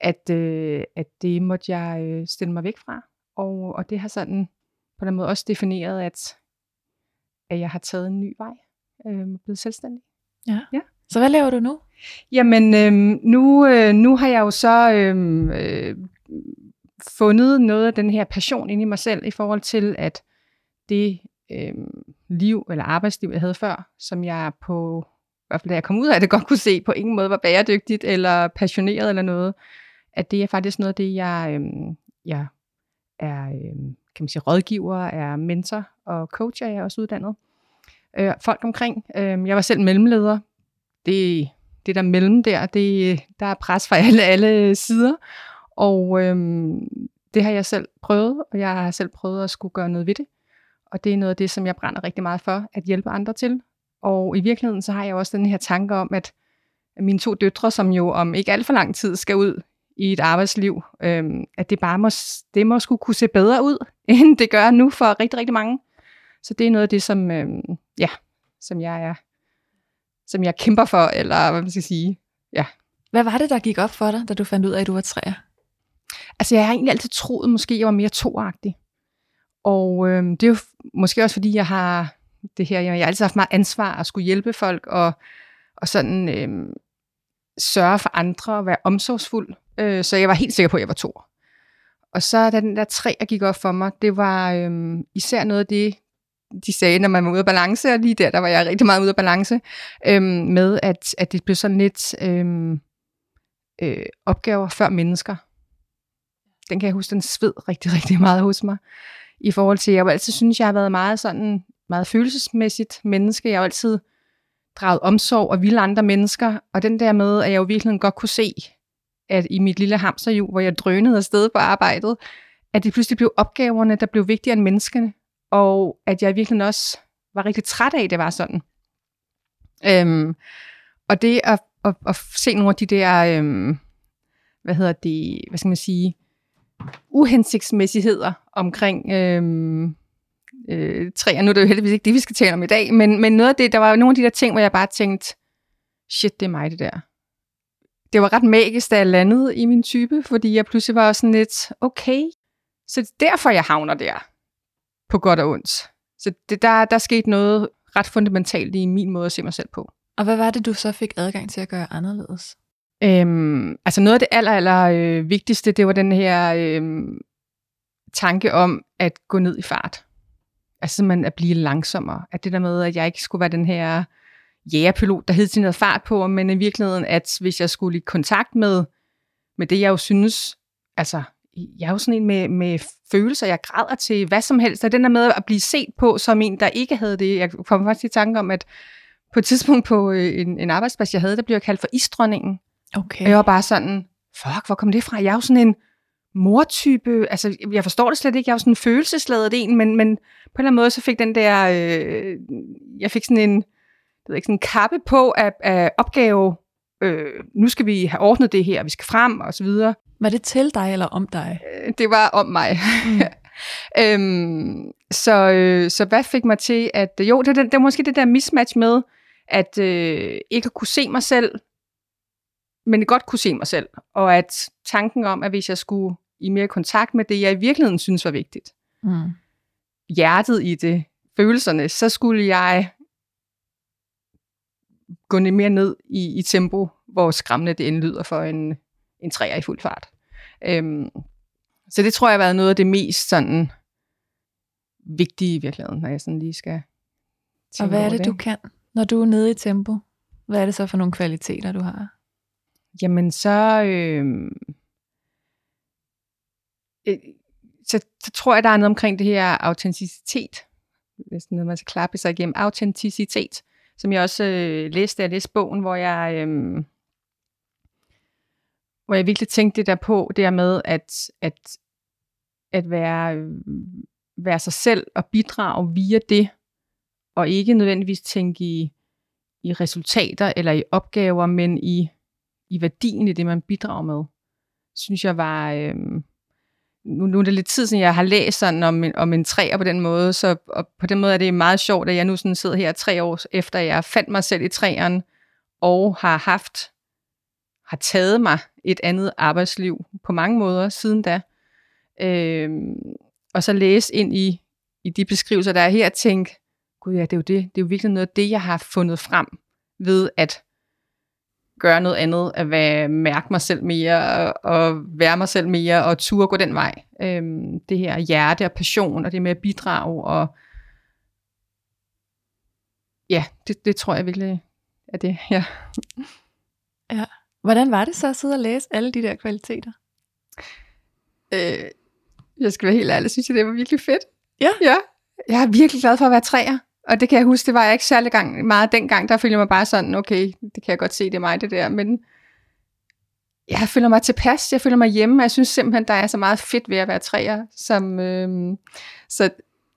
at, øh, at det måtte jeg øh, stille mig væk fra. Og, og det har sådan på den måde også defineret, at, at jeg har taget en ny vej øh, og blevet selvstændig. Ja. Ja. Så hvad laver du nu? Jamen, øh, nu, øh, nu har jeg jo så øh, øh, fundet noget af den her passion inde i mig selv i forhold til, at det øh, liv eller arbejdsliv, jeg havde før, som jeg på, i hvert fald da jeg kom ud af det, godt kunne se på ingen måde var bæredygtigt eller passioneret eller noget, at det er faktisk noget af det, jeg, øh, jeg er øhm, kan man sige, rådgiver, er mentor og coach, er jeg også uddannet. Øh, folk omkring. Øh, jeg var selv mellemleder. Det, det der mellem der, det, der er pres fra alle, alle sider. Og øh, det har jeg selv prøvet, og jeg har selv prøvet at skulle gøre noget ved det. Og det er noget af det, som jeg brænder rigtig meget for, at hjælpe andre til. Og i virkeligheden, så har jeg også den her tanke om, at mine to døtre, som jo om ikke alt for lang tid skal ud i et arbejdsliv, øhm, at det bare må, det må skulle kunne se bedre ud, end det gør nu for rigtig, rigtig mange. Så det er noget af det, som, øhm, ja, som jeg er, som jeg kæmper for, eller hvad man skal sige. Ja. Hvad var det, der gik op for dig, da du fandt ud af, at du var træer? Altså, jeg har egentlig altid troet, måske jeg var mere toagtig. Og øhm, det er jo måske også, fordi jeg har det her, jeg har altid haft meget ansvar at skulle hjælpe folk, og, og sådan øhm, sørge for andre, og være omsorgsfuld. Øh, så jeg var helt sikker på, at jeg var to. Og så da den der tre, der gik op for mig, det var øhm, især noget af det, de sagde, når man var ude af balance, og lige der, der var jeg rigtig meget ude af balance, øhm, med at, at det blev sådan lidt øhm, øh, opgaver før mennesker. Den kan jeg huske, den sved rigtig, rigtig meget hos mig. I forhold til, jeg har altid synes, jeg har været meget sådan, meget følelsesmæssigt menneske. Jeg har altid draget omsorg og vilde andre mennesker, og den der med, at jeg jo virkelig godt kunne se, at i mit lille hamsterhjul, hvor jeg drønede afsted på arbejdet, at det pludselig blev opgaverne, der blev vigtigere end menneskene, og at jeg virkelig også var rigtig træt af, at det var sådan. Øhm, og det at, at, at se nogle af de der, øhm, hvad hedder det, hvad skal man sige, uhensigtsmæssigheder omkring øhm, øh, træer. Nu er det jo heldigvis ikke det, vi skal tale om i dag, men, men noget af det, der var nogle af de der ting, hvor jeg bare tænkte, shit, det er mig det der. Det var ret magisk, da jeg landede i min type, fordi jeg pludselig var sådan lidt, okay, så det er derfor, jeg havner der, på godt og ondt. Så det, der, der skete noget ret fundamentalt i min måde at se mig selv på. Og hvad var det, du så fik adgang til at gøre anderledes? Øhm, altså noget af det aller, aller øh, vigtigste, det var den her øh, tanke om at gå ned i fart. Altså simpelthen at blive langsommere. At det der med, at jeg ikke skulle være den her jægerpilot, der hed til noget fart på, men i virkeligheden, at hvis jeg skulle i kontakt med, med det, jeg jo synes, altså, jeg er jo sådan en med, med følelser, jeg græder til hvad som helst, og den der med at blive set på som en, der ikke havde det. Jeg kom faktisk i tanke om, at på et tidspunkt på øh, en, en arbejdsplads, jeg havde, der blev jeg kaldt for isdronningen. Okay. Og jeg var bare sådan, fuck, hvor kom det fra? Jeg er jo sådan en mortype, altså jeg forstår det slet ikke, jeg er jo sådan en følelsesladet en, men, men på en eller anden måde, så fik den der, øh, jeg fik sådan en, jeg ved ikke, sådan en kappe på af, af opgave, øh, nu skal vi have ordnet det her, vi skal frem, og så videre. Var det til dig eller om dig? Øh, Det var om mig. Mm. øhm, så, øh, så hvad fik mig til, at jo, det, det, det var måske det der mismatch med, at øh, ikke at kunne se mig selv, men godt kunne se mig selv. Og at tanken om, at hvis jeg skulle i mere kontakt med det, jeg i virkeligheden synes var vigtigt. Mm. Hjertet i det, følelserne, så skulle jeg gå mere ned i, i tempo, hvor skræmmende det indlyder for en, en træer i fuld fart. Øhm, så det tror jeg har været noget af det mest sådan vigtige i virkeligheden, når jeg sådan lige skal Og hvad er over det, du kan, når du er nede i tempo? Hvad er det så for nogle kvaliteter, du har? Jamen så, øh, øh, så, så tror jeg, der er noget omkring det her autenticitet. Hvis noget, man skal klappe sig igennem. Autenticitet, som jeg også øh, læste, da jeg læste bogen, hvor jeg, øh, hvor jeg virkelig tænkte det der på, det her med at, at, at være, øh, være sig selv og bidrage via det, og ikke nødvendigvis tænke i, i resultater eller i opgaver, men i, i værdien i det, man bidrager med, synes jeg var... Øh, nu, nu er det lidt tid siden, jeg har læst sådan om, en, om en træer på den måde, så og på den måde er det meget sjovt, at jeg nu sådan sidder her tre år efter, jeg fandt mig selv i træerne, og har haft, har taget mig et andet arbejdsliv på mange måder siden da. Øh, og så læse ind i, i de beskrivelser, der er her, og tænke, gud ja, det er jo det, det er jo virkelig noget af det, jeg har fundet frem ved at gøre noget andet, at være, mærke mig selv mere, og, og være mig selv mere, og turde gå den vej. Øhm, det her hjerte og passion, og det med at bidrage, og ja, det, det tror jeg virkelig er det, ja. Ja. Hvordan var det så at sidde og læse alle de der kvaliteter? Øh, jeg skal være helt ærlig, synes jeg, det var virkelig fedt. Ja. Ja, jeg er virkelig glad for at være træer. Og det kan jeg huske, det var jeg ikke særlig gang, meget dengang. Der følte jeg mig bare sådan, okay, det kan jeg godt se, det er mig det der. Men jeg føler mig tilpas, jeg føler mig hjemme, og jeg synes simpelthen, der er så meget fedt ved at være træer. Som, øhm, så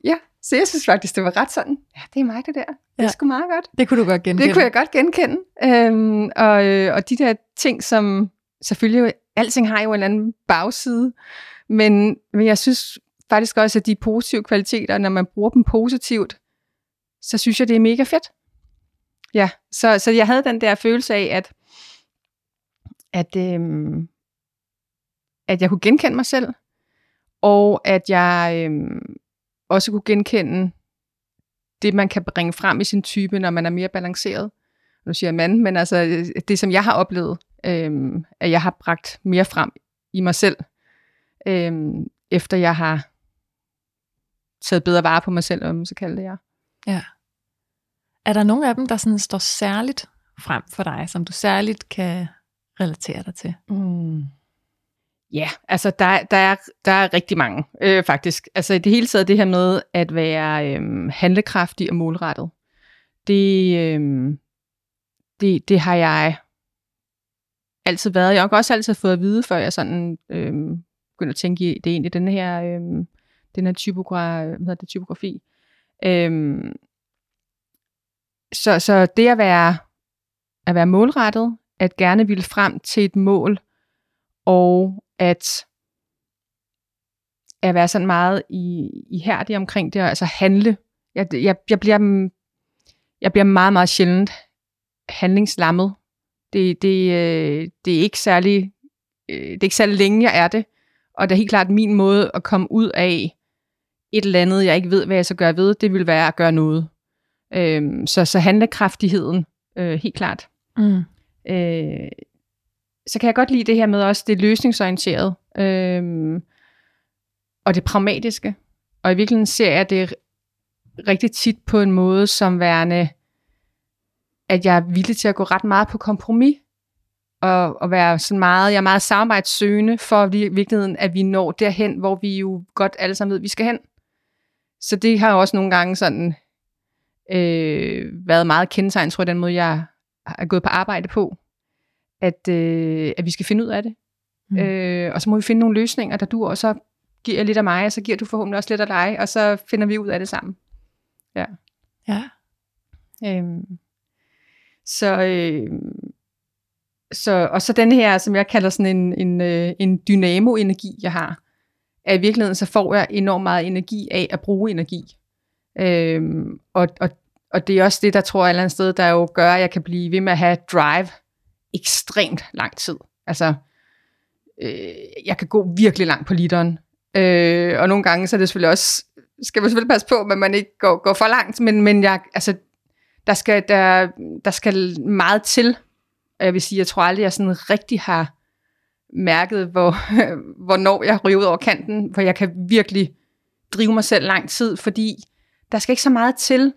ja, så jeg synes faktisk, det var ret sådan, ja, det er mig det der. Det er Ja. sgu meget godt. Det kunne du godt genkende. Det kunne jeg godt genkende. Øhm, og, øh, og de der ting, som selvfølgelig, alting har jo en eller anden bagside, men, men jeg synes faktisk også, at de positive kvaliteter, når man bruger dem positivt, så synes jeg, det er mega fedt. Ja, så, så jeg havde den der følelse af, at, at, øhm, at jeg kunne genkende mig selv, og at jeg øhm, også kunne genkende det, man kan bringe frem i sin type, når man er mere balanceret. Nu siger jeg mand, men altså øh, det, som jeg har oplevet, øhm, at jeg har bragt mere frem i mig selv, øhm, efter jeg har taget bedre vare på mig selv, om man så kalder det jeg. Ja. Ja. Er der nogle af dem, der sådan står særligt frem for dig, som du særligt kan relatere dig til? Mm. Ja, altså der, der, er, der er rigtig mange, øh, faktisk. Altså i det hele taget det her med at være øh, handlekraftig og målrettet, det, øh, det, det har jeg altid været. Jeg har også altid fået at vide, før jeg sådan øh, begyndte at tænke i det er egentlig den her, øh, den her typogra, hvad hedder det, typografi. Øhm, så, så det at være, at være målrettet, at gerne ville frem til et mål, og at, at være sådan meget i, ihærdig omkring det, og altså handle. Jeg, jeg, jeg, bliver, mm, jeg bliver meget, meget sjældent handlingslammet. Det, det, øh, det, er ikke særlig, øh, det er ikke særlig længe, jeg er det. Og det er helt klart min måde at komme ud af et eller andet, jeg ikke ved, hvad jeg skal gøre ved, det vil være at gøre noget. Øhm, så, så handlekraftigheden, øh, helt klart. Mm. Øh, så kan jeg godt lide det her med også det løsningsorienterede, øh, og det pragmatiske. Og i virkeligheden ser jeg det rigtig tit på en måde som værende, at jeg er villig til at gå ret meget på kompromis, og, og være sådan meget, jeg er meget samarbejdssøgende for i virkeligheden, at vi når derhen, hvor vi jo godt alle sammen ved, at vi skal hen. Så det har også nogle gange sådan øh, været meget kendetegn, tror jeg, den måde, jeg er gået på arbejde på, at, øh, at vi skal finde ud af det. Mm. Øh, og så må vi finde nogle løsninger, der du og så giver jeg lidt af mig, og så giver du forhåbentlig også lidt af dig, og så finder vi ud af det sammen. Ja. Ja. Øhm, så, øh, så, og så den her, som jeg kalder sådan en, en, øh, en dynamo-energi, jeg har, at i virkeligheden så får jeg enormt meget energi af at bruge energi. Øhm, og, og, og det er også det, der tror jeg et eller andet sted, der jo gør, at jeg kan blive ved med at have drive ekstremt lang tid. Altså, øh, jeg kan gå virkelig langt på literen. Øh, og nogle gange så er det selvfølgelig også, skal man selvfølgelig passe på, at man ikke går, går for langt, men, men jeg, altså, der skal, der, der skal meget til. Og jeg vil sige, jeg tror aldrig, jeg sådan rigtig har mærket, hvor, hvornår jeg ryger ud over kanten, for jeg kan virkelig drive mig selv lang tid, fordi der skal ikke så meget til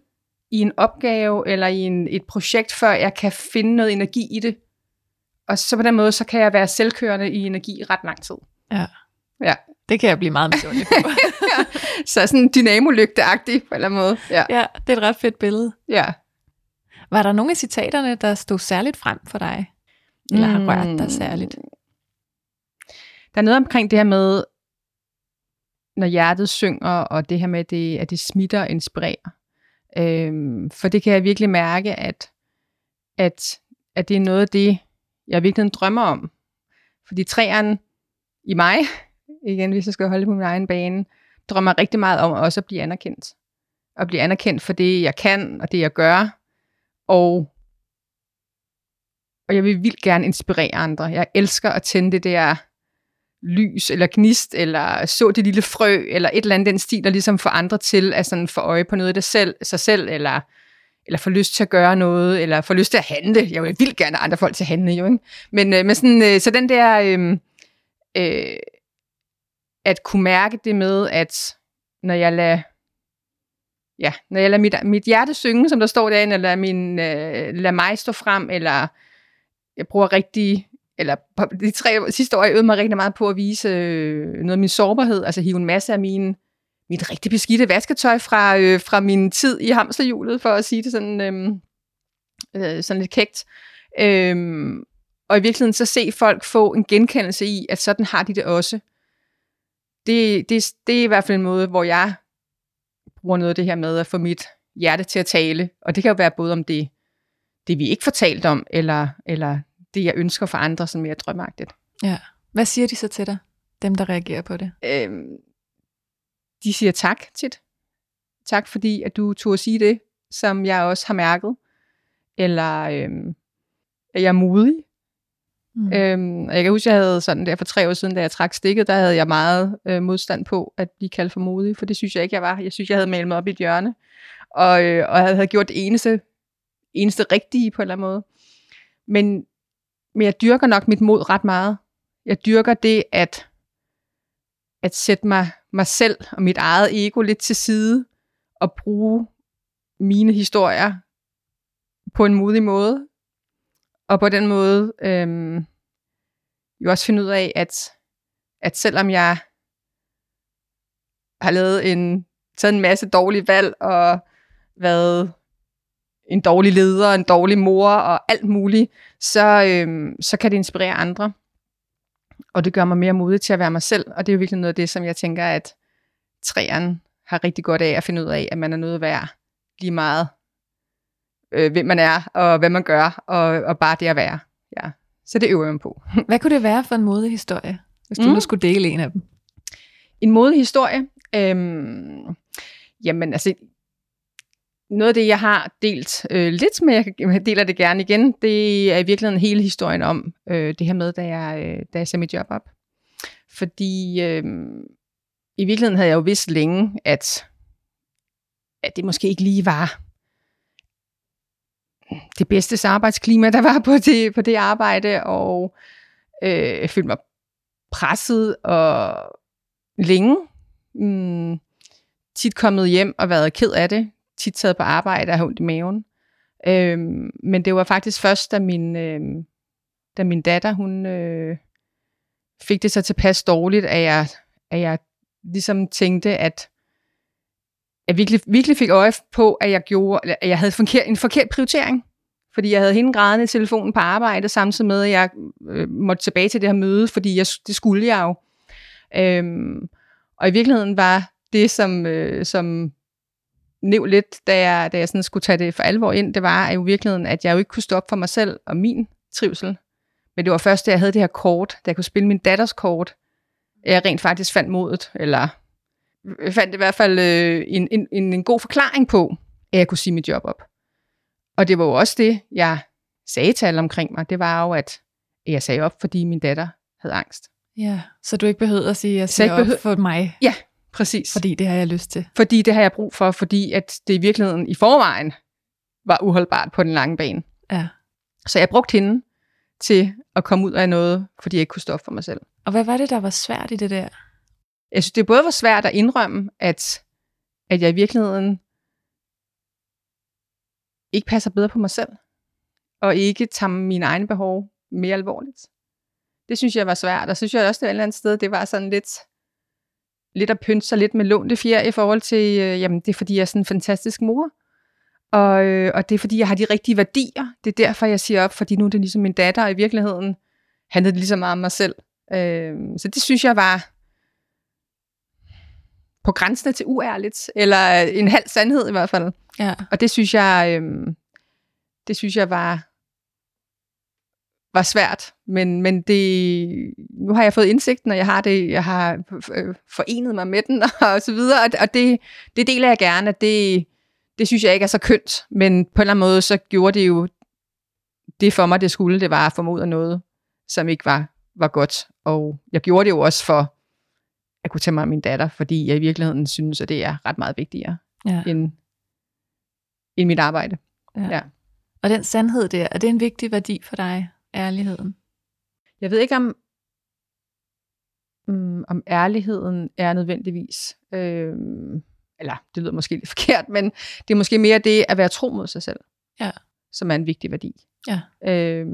i en opgave eller i en, et projekt, før jeg kan finde noget energi i det. Og så på den måde, så kan jeg være selvkørende i energi ret lang tid. Ja. Ja. Det kan jeg blive meget misundelig på. så sådan dynamolygteagtig på en eller anden måde. Ja. ja, det er et ret fedt billede. ja. Var der nogle af citaterne, der stod særligt frem for dig? Eller har rørt dig særligt? Der er noget omkring det her med, når hjertet synger, og det her med, det, at det smitter og inspirerer. Øhm, for det kan jeg virkelig mærke, at, at, at det er noget af det, jeg virkelig drømmer om. Fordi træerne i mig, igen hvis jeg skal holde på min egen bane, drømmer rigtig meget om også at blive anerkendt. At blive anerkendt for det, jeg kan, og det, jeg gør. Og, og jeg vil vildt gerne inspirere andre. Jeg elsker at tænde det der lys, eller gnist, eller så det lille frø, eller et eller andet den stil, der ligesom får andre til at sådan få øje på noget af det selv, sig selv, eller, eller få lyst til at gøre noget, eller få lyst til at handle. Jeg vil vildt gerne andre folk til at handle, jo, ikke? Men, øh, men sådan, øh, så den der, øh, øh, at kunne mærke det med, at når jeg lader, ja, når jeg lader mit, mit hjerte synge, som der står derinde, eller min, øh, lader mig stå frem, eller jeg bruger rigtig eller de tre sidste år, jeg øvede mig rigtig meget på at vise øh, noget af min sårbarhed, altså hive en masse af mine, mit rigtig beskidte vasketøj fra, øh, fra min tid i hamsterhjulet, for at sige det sådan, øh, øh, sådan lidt kægt. Øh, og i virkeligheden så se folk få en genkendelse i, at sådan har de det også. Det, det, det er i hvert fald en måde, hvor jeg bruger noget af det her med at få mit hjerte til at tale. Og det kan jo være både om det, det vi ikke fortalt om, eller, eller det, jeg ønsker for andre, som mere drømmeagtigt. Ja. Hvad siger de så til dig, dem der reagerer på det? Øhm, de siger tak tit. Tak fordi, at du turde sige det, som jeg også har mærket. Eller øhm, at jeg er modig. Mm. Øhm, og jeg kan huske, jeg havde sådan der for tre år siden, da jeg trak stikket, der havde jeg meget øh, modstand på at blive kaldt for modig, for det synes jeg ikke, jeg var. Jeg synes, jeg havde malet mig op i et hjørne, og, øh, og jeg havde gjort det eneste, eneste rigtige på en eller anden måde. Men men jeg dyrker nok mit mod ret meget. Jeg dyrker det at, at sætte mig, mig selv og mit eget ego lidt til side, og bruge mine historier på en modig måde. Og på den måde øhm, jo også finde ud af, at, at selvom jeg har lavet en, taget en masse dårlige valg og været en dårlig leder, en dårlig mor og alt muligt, så, øhm, så kan det inspirere andre. Og det gør mig mere modig til at være mig selv, og det er jo virkelig noget af det, som jeg tænker, at træerne har rigtig godt af at finde ud af, at man er noget værd lige meget, øh, hvem man er, og hvad man gør, og, og bare det at være. Ja. Så det øver jeg på. Hvad kunne det være for en modig historie, hvis du mm. nu skulle dele en af dem? En modig historie? Øhm, jamen altså, noget af det, jeg har delt øh, lidt, men jeg deler det gerne igen, det er i virkeligheden hele historien om øh, det her med, da jeg, øh, da jeg sagde mit job op. Fordi øh, i virkeligheden havde jeg jo vidst længe, at, at det måske ikke lige var det bedste arbejdsklima, der var på det, på det arbejde, og øh, jeg følte mig presset og længe. Mm, tit kommet hjem og været ked af det tit taget på arbejde og har ondt i maven. Øhm, men det var faktisk først, da min, øhm, da min datter, hun øh, fik det så tilpas dårligt, at jeg, at jeg ligesom tænkte, at jeg virkelig, virkelig fik øje på, at jeg, gjorde, at jeg havde forkert, en forkert prioritering. Fordi jeg havde hende grædende i telefonen på arbejde, samtidig med, at jeg øh, måtte tilbage til det her møde, fordi jeg, det skulle jeg jo. Øhm, og i virkeligheden var det, som, øh, som næv lidt, da jeg, da jeg sådan skulle tage det for alvor ind, det var jo virkeligheden, at jeg jo ikke kunne stoppe for mig selv og min trivsel. Men det var først, da jeg havde det her kort, da jeg kunne spille min datters kort, at jeg rent faktisk fandt modet, eller fandt i hvert fald øh, en, en, en, god forklaring på, at jeg kunne sige mit job op. Og det var jo også det, jeg sagde til alle omkring mig, det var jo, at jeg sagde op, fordi min datter havde angst. Ja, så du ikke behøver at sige, at jeg siger ikke op behøver- for mig, Ja, præcis. Fordi, det har jeg lyst til. fordi det har jeg brug for, fordi at det i virkeligheden i forvejen var uholdbart på den lange bane. Ja. Så jeg brugte hende til at komme ud af noget, fordi jeg ikke kunne stoppe for mig selv. Og hvad var det, der var svært i det der? Jeg synes, det både var svært at indrømme, at, at jeg i virkeligheden ikke passer bedre på mig selv, og ikke tager mine egne behov mere alvorligt. Det synes jeg var svært, og så synes jeg også, det et eller andet sted, det var sådan lidt, lidt at pynte sig lidt med lånte fjer i forhold til, øh, jamen det er fordi, jeg er sådan en fantastisk mor, og, øh, og det er fordi, jeg har de rigtige værdier. Det er derfor, jeg siger op, fordi nu er det ligesom min datter, og i virkeligheden handlede det lige så meget om mig selv. Øh, så det synes jeg var på grænsen til uærligt, eller en halv sandhed i hvert fald. Ja. Og det synes jeg, øhm, det synes jeg var, var svært. Men, men det, nu har jeg fået indsigten, og jeg har det, jeg har øh, forenet mig med den, og så videre. Og, og det, det deler jeg gerne, at det, det synes jeg ikke er så kønt. Men på en eller anden måde, så gjorde det jo det for mig, det skulle. Det var at af noget, som ikke var, var godt. Og jeg gjorde det jo også for at kunne tage mig af min datter, fordi jeg i virkeligheden synes, at det er ret meget vigtigere ja. end, end mit arbejde. ja. ja. Og den sandhed der, er det en vigtig værdi for dig, ærligheden? Jeg ved ikke, om, um, om ærligheden er nødvendigvis, øh, eller det lyder måske lidt forkert, men det er måske mere det at være tro mod sig selv, Ja. som er en vigtig værdi. Ja. Øh,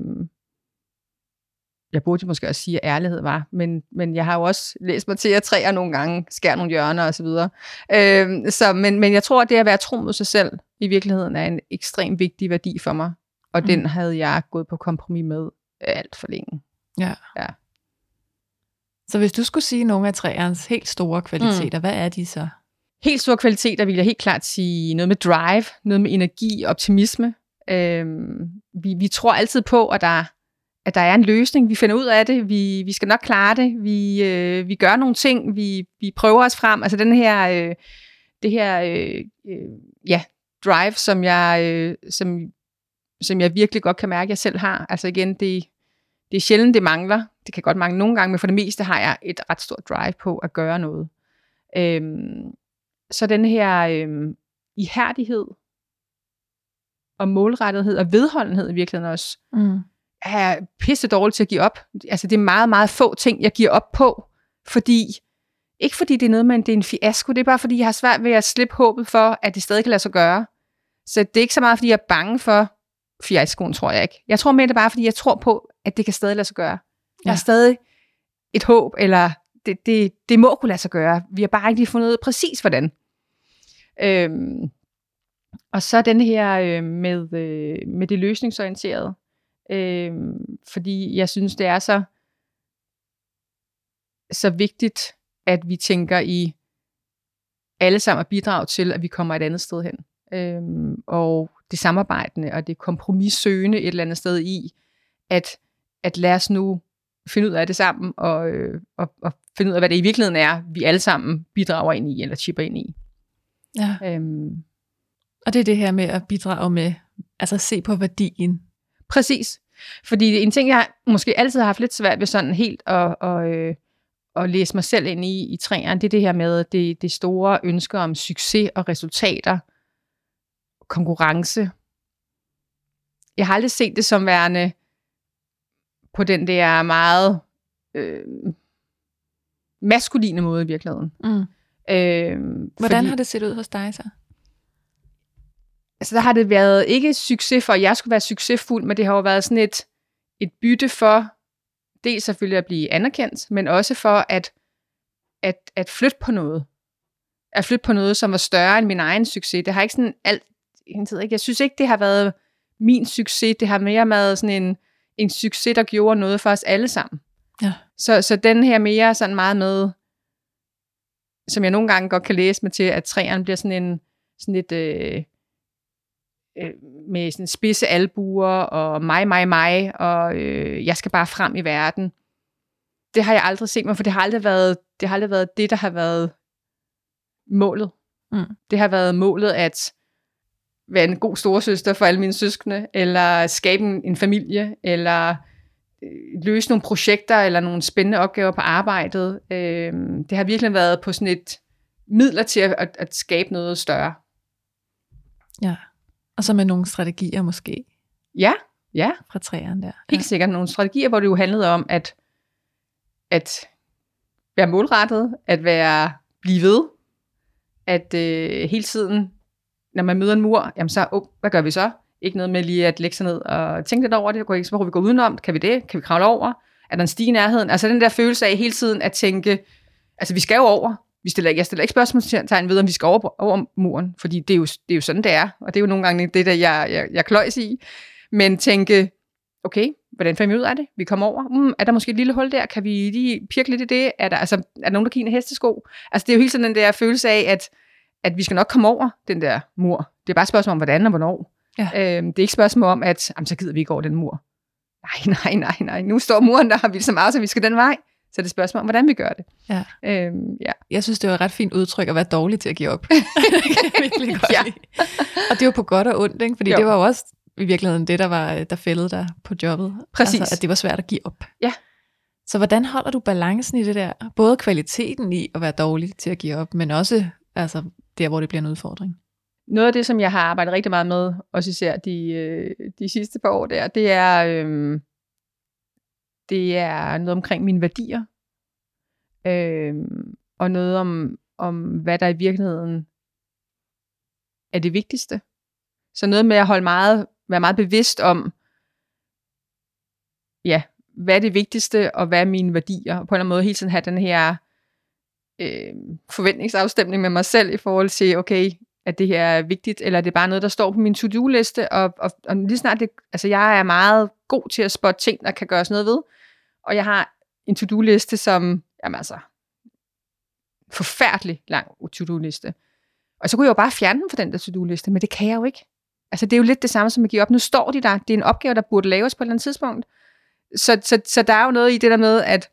jeg burde måske også sige, at ærlighed var, men, men jeg har jo også læst mig til, at træer nogle gange skærer nogle hjørner osv. Øh, så, men, men jeg tror, at det at være tro mod sig selv i virkeligheden er en ekstremt vigtig værdi for mig, og Mm. den havde jeg gået på kompromis med alt for længe. Ja. Ja. Så hvis du skulle sige nogle af træernes helt store kvaliteter, mm. hvad er de så? Helt store kvaliteter vil jeg helt klart sige noget med drive, noget med energi, optimisme. Øhm, vi, vi tror altid på, at der, at der er en løsning. Vi finder ud af det. Vi, vi skal nok klare det. Vi, øh, vi gør nogle ting. Vi, vi prøver os frem. Altså den her, øh, det her øh, øh, ja, drive, som jeg, øh, som, som jeg virkelig godt kan mærke, at jeg selv har. Altså igen, det, det er sjældent, det mangler. Det kan godt mangle nogle gange, men for det meste har jeg et ret stort drive på at gøre noget. Øhm, så den her øhm, ihærdighed og målrettethed og vedholdenhed i virkeligheden også, Mm. er pisse dårligt til at give op. Altså det er meget, meget få ting, jeg giver op på, fordi, ikke fordi det er noget, men det er en fiasko, det er bare fordi, jeg har svært ved at slippe håbet for, at det stadig kan lade sig gøre. Så det er ikke så meget, fordi jeg er bange for fiaskoen, tror jeg ikke. Jeg tror mere, det er bare, fordi jeg tror på, at det kan stadig lade sig gøre. Har Ja. stadig et håb, eller det, det, det må kunne lade sig gøre. Vi har bare ikke lige fundet ud af præcis, hvordan. Øhm, og så den her øh, med, øh, med det løsningsorienterede. Øh, fordi jeg synes, det er så, så vigtigt, at vi tænker i alle sammen at bidrage til, at vi kommer et andet sted hen. Øh, og det samarbejdende og det kompromissøgende et eller andet sted i, at, at lad os nu finde ud af det sammen, og, øh, og, og finde ud af, hvad det i virkeligheden er, vi alle sammen bidrager ind i, eller chipper ind i. Ja. Øhm, Og det er det her med at bidrage med, altså se på værdien. Præcis. Fordi en ting, jeg måske altid har haft lidt svært ved sådan helt at, at, øh, at læse mig selv ind i, i træerne, det er det her med det, det store ønske om succes og resultater, konkurrence. Jeg har aldrig set det som værende på den der meget øh, maskuline måde i virkeligheden. Mm. Øh, Hvordan har det set ud hos dig så? altså der har det været ikke succes for, at jeg skulle være succesfuld, men det har jo været sådan et, et bytte for, dels selvfølgelig at blive anerkendt, men også for at, at, at flytte på noget. At flytte på noget, som var større end min egen succes. Det har ikke sådan alt, ikke? jeg synes ikke, det har været min succes. Det har mere været sådan en, en succes, der gjorde noget for os alle sammen. Ja. Så, så den her mere sådan meget med, som jeg nogle gange godt kan læse mig til, at træerne bliver sådan en, sådan et, øh, øh, med sådan spidse albuer, og mig, mig, mig, og øh, jeg skal bare frem i verden. Det har jeg aldrig set mig, for det har aldrig været det, har aldrig været det der har været målet. Mm. Det har været målet at være en god storesøster for alle mine søskende, eller skabe en, en familie, eller øh, løse nogle projekter eller nogle spændende opgaver på arbejdet. Øh, det har virkelig været på sådan et midler til at, at, at skabe noget større. Ja. Og så med nogle strategier måske Ja, ja, fra træerne der. helt sikkert nogle strategier, hvor det jo handlede om at, at være målrettet, at være blive ved, at øh, hele tiden, når man møder en mur, jamen så, oh, hvad gør vi så? Ikke noget med lige at lægge sig ned og tænke lidt over det. Så må vi gå udenom. Kan vi det? Kan vi kravle over? Er der en stige i nærheden? Altså den der følelse af hele tiden at tænke, altså vi skal jo over. Vi stiller, jeg stiller ikke spørgsmålstegn ved, om vi skal over, over muren, fordi det er, jo, det er jo sådan, det er. Og det er jo nogle gange det, der jeg, jeg, jeg kløjs i. Men tænke, okay, hvordan finder vi ud af det? Vi kommer over. Mm, er der måske et lille hul der? Kan vi lige pirke lidt i det? Er der, altså, er der nogen, der kigger hestesko? Altså, det er jo hele tiden den der følelse af, at, at vi skal nok komme over den der mur. Det er bare et spørgsmål om, hvordan og hvornår. Ja. Øhm, det er ikke et spørgsmål om, at jamen, så gider vi ikke over den mur. Nej, nej, nej, nej. Nu står muren der, har vi så meget, så vi skal den vej. Så det er et spørgsmål om, hvordan vi gør det. Ja. Øhm, ja. Jeg synes, det var et ret fint udtryk at være dårlig til at give op. det kan jeg virkelig godt Ja. lide. Og det var på godt og ondt, ikke? fordi jo. det var jo også i virkeligheden det, der, var, der fældede dig på jobbet. Præcis. Altså, at det var svært at give op. Ja. Så hvordan holder du balancen i det der? Både kvaliteten i at være dårlig til at give op, men også altså, der, hvor det bliver en udfordring. Noget af det, som jeg har arbejdet rigtig meget med, også især de, øh, de sidste par år der, det er, øhm, det er noget omkring mine værdier. Øhm, og noget om, om, hvad der i virkeligheden er det vigtigste. Så noget med at holde meget, være meget bevidst om, ja, hvad er det vigtigste, og hvad er mine værdier. Og på en eller anden måde hele tiden have den her øh, forventningsafstemning med mig selv i forhold til, okay, at det her er vigtigt, eller er det bare noget, der står på min to-do-liste, og, og, og lige snart det, altså jeg er meget god til at spotte ting, der kan gøres noget ved, og jeg har en to-do-liste, som, jamen altså, forfærdelig lang to-do-liste. Og så kunne jeg jo bare fjerne den fra den der to-do-liste, men det kan jeg jo ikke. Altså det er jo lidt det samme som at give op. Nu står de der, det er en opgave, der burde laves på et eller andet tidspunkt. Så, så, så der er jo noget i det der med, at,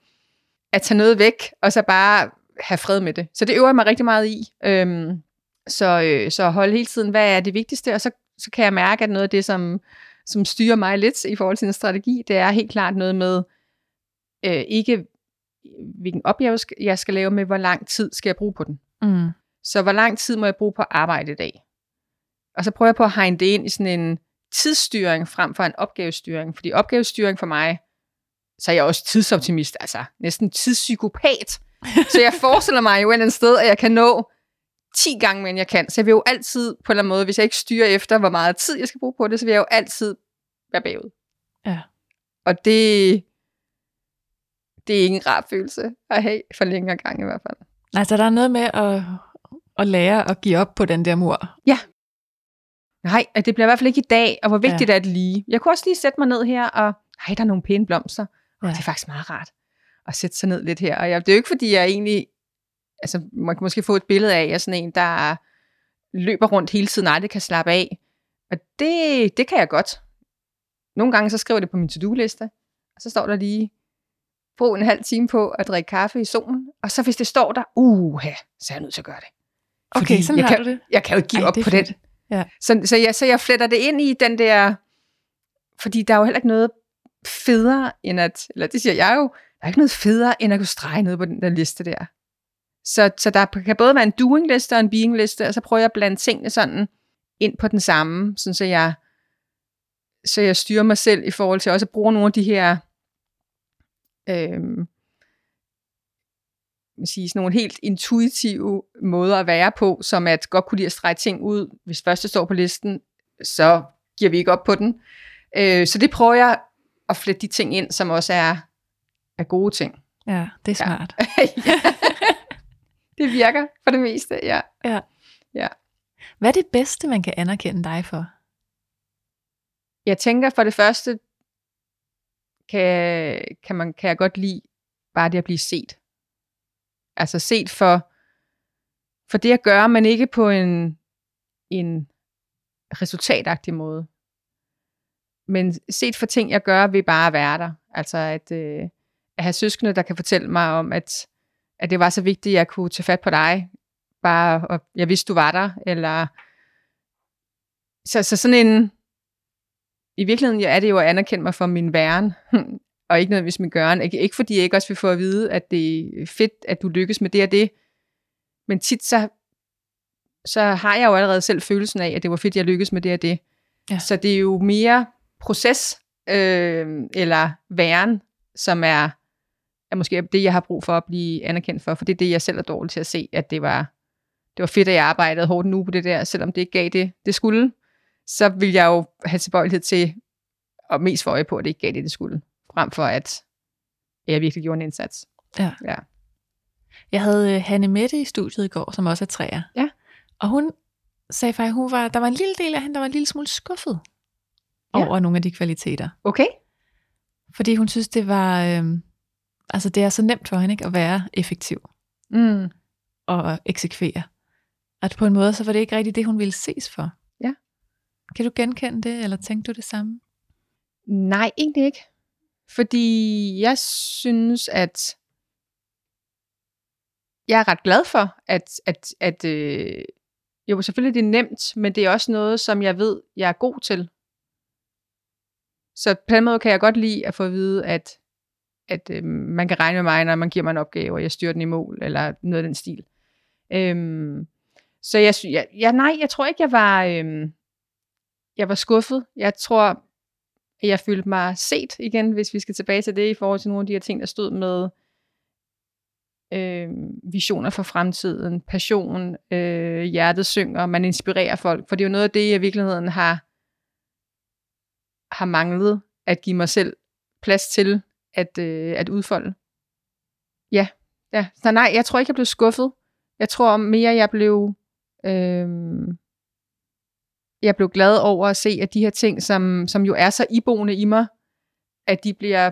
at tage noget væk, og så bare have fred med det. Så det øver jeg mig rigtig meget i. Øhm, så, øh, så holde hele tiden, hvad er det vigtigste, og så, så kan jeg mærke, at noget af det, som, som styrer mig lidt i forhold til en strategi, det er helt klart noget med, øh, ikke hvilken opgave jeg skal lave med, hvor lang tid skal jeg bruge på den. Mm. Så hvor lang tid må jeg bruge på arbejde i dag? Og så prøver jeg på at hegne det ind i sådan en tidsstyring frem for en opgavestyring. Fordi opgavestyring for mig, så er jeg også tidsoptimist, altså næsten tidspsykopat. Så jeg forestiller mig jo et sted, at jeg kan nå 10 gange mere, end jeg kan. Så jeg vil jo altid på en eller anden måde, hvis jeg ikke styrer efter, hvor meget tid jeg skal bruge på det, så vil jeg jo altid være bagud. Ja. Og det, det er ikke en rar følelse at have for længere gang i hvert fald. Altså, der er noget med at, at lære at give op på den der mur. Nej, at det bliver i hvert fald ikke i dag, og hvor vigtigt Ja. ja. er det lige. Jeg kunne også lige sætte mig ned her, og hej, der er nogle pæne blomster. Ja. Ja. Det er faktisk meget rart at sætte sig ned lidt her. Og jeg, det er jo ikke, fordi jeg egentlig, altså man kan måske få et billede af, at jeg er sådan en, der løber rundt hele tiden, aldrig kan slappe af. Og det, det kan jeg godt. Nogle gange så skriver det på min to-do-liste, og så står der lige, brug en halv time på at drikke kaffe i solen, og så hvis det står der, uh, så er jeg nødt til at gøre det. Okay, Fordi sådan jeg har kan, du det. Jeg kan jo ikke give Ej, op på fedt. den. Ja. Så, så, jeg, så jeg fletter det ind i den der, fordi der er jo heller ikke noget federe end at, eller det siger jeg jo, der er ikke noget federe end at kunne strege noget på den der liste der. Så, så der kan både være en doing-liste og en being-liste, og så prøver jeg at blande tingene sådan ind på den samme, sådan så jeg, så jeg styrer mig selv i forhold til også at bruge nogle af de her øhm, sige, sådan nogle helt intuitive måder at være på, som at godt kunne lide at strege ting ud. Hvis første står på listen, så giver vi ikke op på den. Øh, så det prøver jeg at flette de ting ind, som også er, er gode ting. Ja, det er Ja. smart. ja. Det virker for det meste, ja. Hvad er det bedste, man kan anerkende dig for? Jeg tænker for det første, kan, kan, man, kan jeg godt lide bare det at blive set. Altså set for, for det at gøre, men ikke på en, en resultatagtig måde. Men set for ting, jeg gør, ved bare at være der. Altså at, øh, at have søskende, der kan fortælle mig om, at, at det var så vigtigt, at jeg kunne tage fat på dig. Bare, og jeg vidste, du var der. Eller, så, så sådan en, i virkeligheden ja, er det jo at anerkende mig for min væren. og ikke nødvendigvis med gøren. Ikke, ikke fordi jeg ikke også vil få at vide, at det er fedt, at du lykkes med det og det, men tit så, så har jeg jo allerede selv følelsen af, at det var fedt, at jeg lykkedes med det og det. Ja. Så det er jo mere proces, øh, eller væren, som er, er måske det, jeg har brug for at blive anerkendt for, for det er det, jeg selv er dårlig til at se, at det var, det var fedt, at jeg arbejdede hårdt nu på det der, selvom det ikke gav det, det skulle, så vil jeg jo have tilbøjelighed til at mest få øje på, at det ikke gav det, det skulle, frem for at jeg virkelig gjorde en indsats. Ja. ja. Jeg havde øh, Hanne Mette i studiet i går, som også er træer. Ja. Og hun sagde faktisk, hun var, der var en lille del af hende, der var en lille smule skuffet Ja. over nogle af de kvaliteter. Okay? Fordi hun synes, det var, øh, altså det er så nemt for hende ikke, at være effektiv Mm. og eksekvere. At på en måde, så var det ikke rigtigt det, hun ville ses for. Ja. Kan du genkende det, eller tænkte du det samme? Nej, egentlig ikke. Fordi jeg synes, at jeg er ret glad for, at, at, at øh, jo, selvfølgelig det er nemt, men det er også noget, som jeg ved, jeg er god til. Så på den måde kan jeg godt lide at få at vide, at, at øh, man kan regne med mig, når man giver mig en opgave, og jeg styrer den i mål, eller noget af den stil. Øhm, så jeg, sy- jeg, jeg, nej, jeg tror ikke, jeg var, øhm, jeg var skuffet. Jeg tror, at jeg følte mig set igen, hvis vi skal tilbage til det, i forhold til nogle af de her ting, der stod med øh, visioner for fremtiden, passion, øh, hjertet synger, man inspirerer folk. For det er jo noget af det, jeg i virkeligheden har, har manglet, at give mig selv plads til at, øh, at udfolde. Ja, ja. Så nej, jeg tror ikke, jeg blev skuffet. Jeg tror mere, jeg blev... Øh, jeg blev glad over at se, at de her ting, som, som jo er så iboende i mig, at de bliver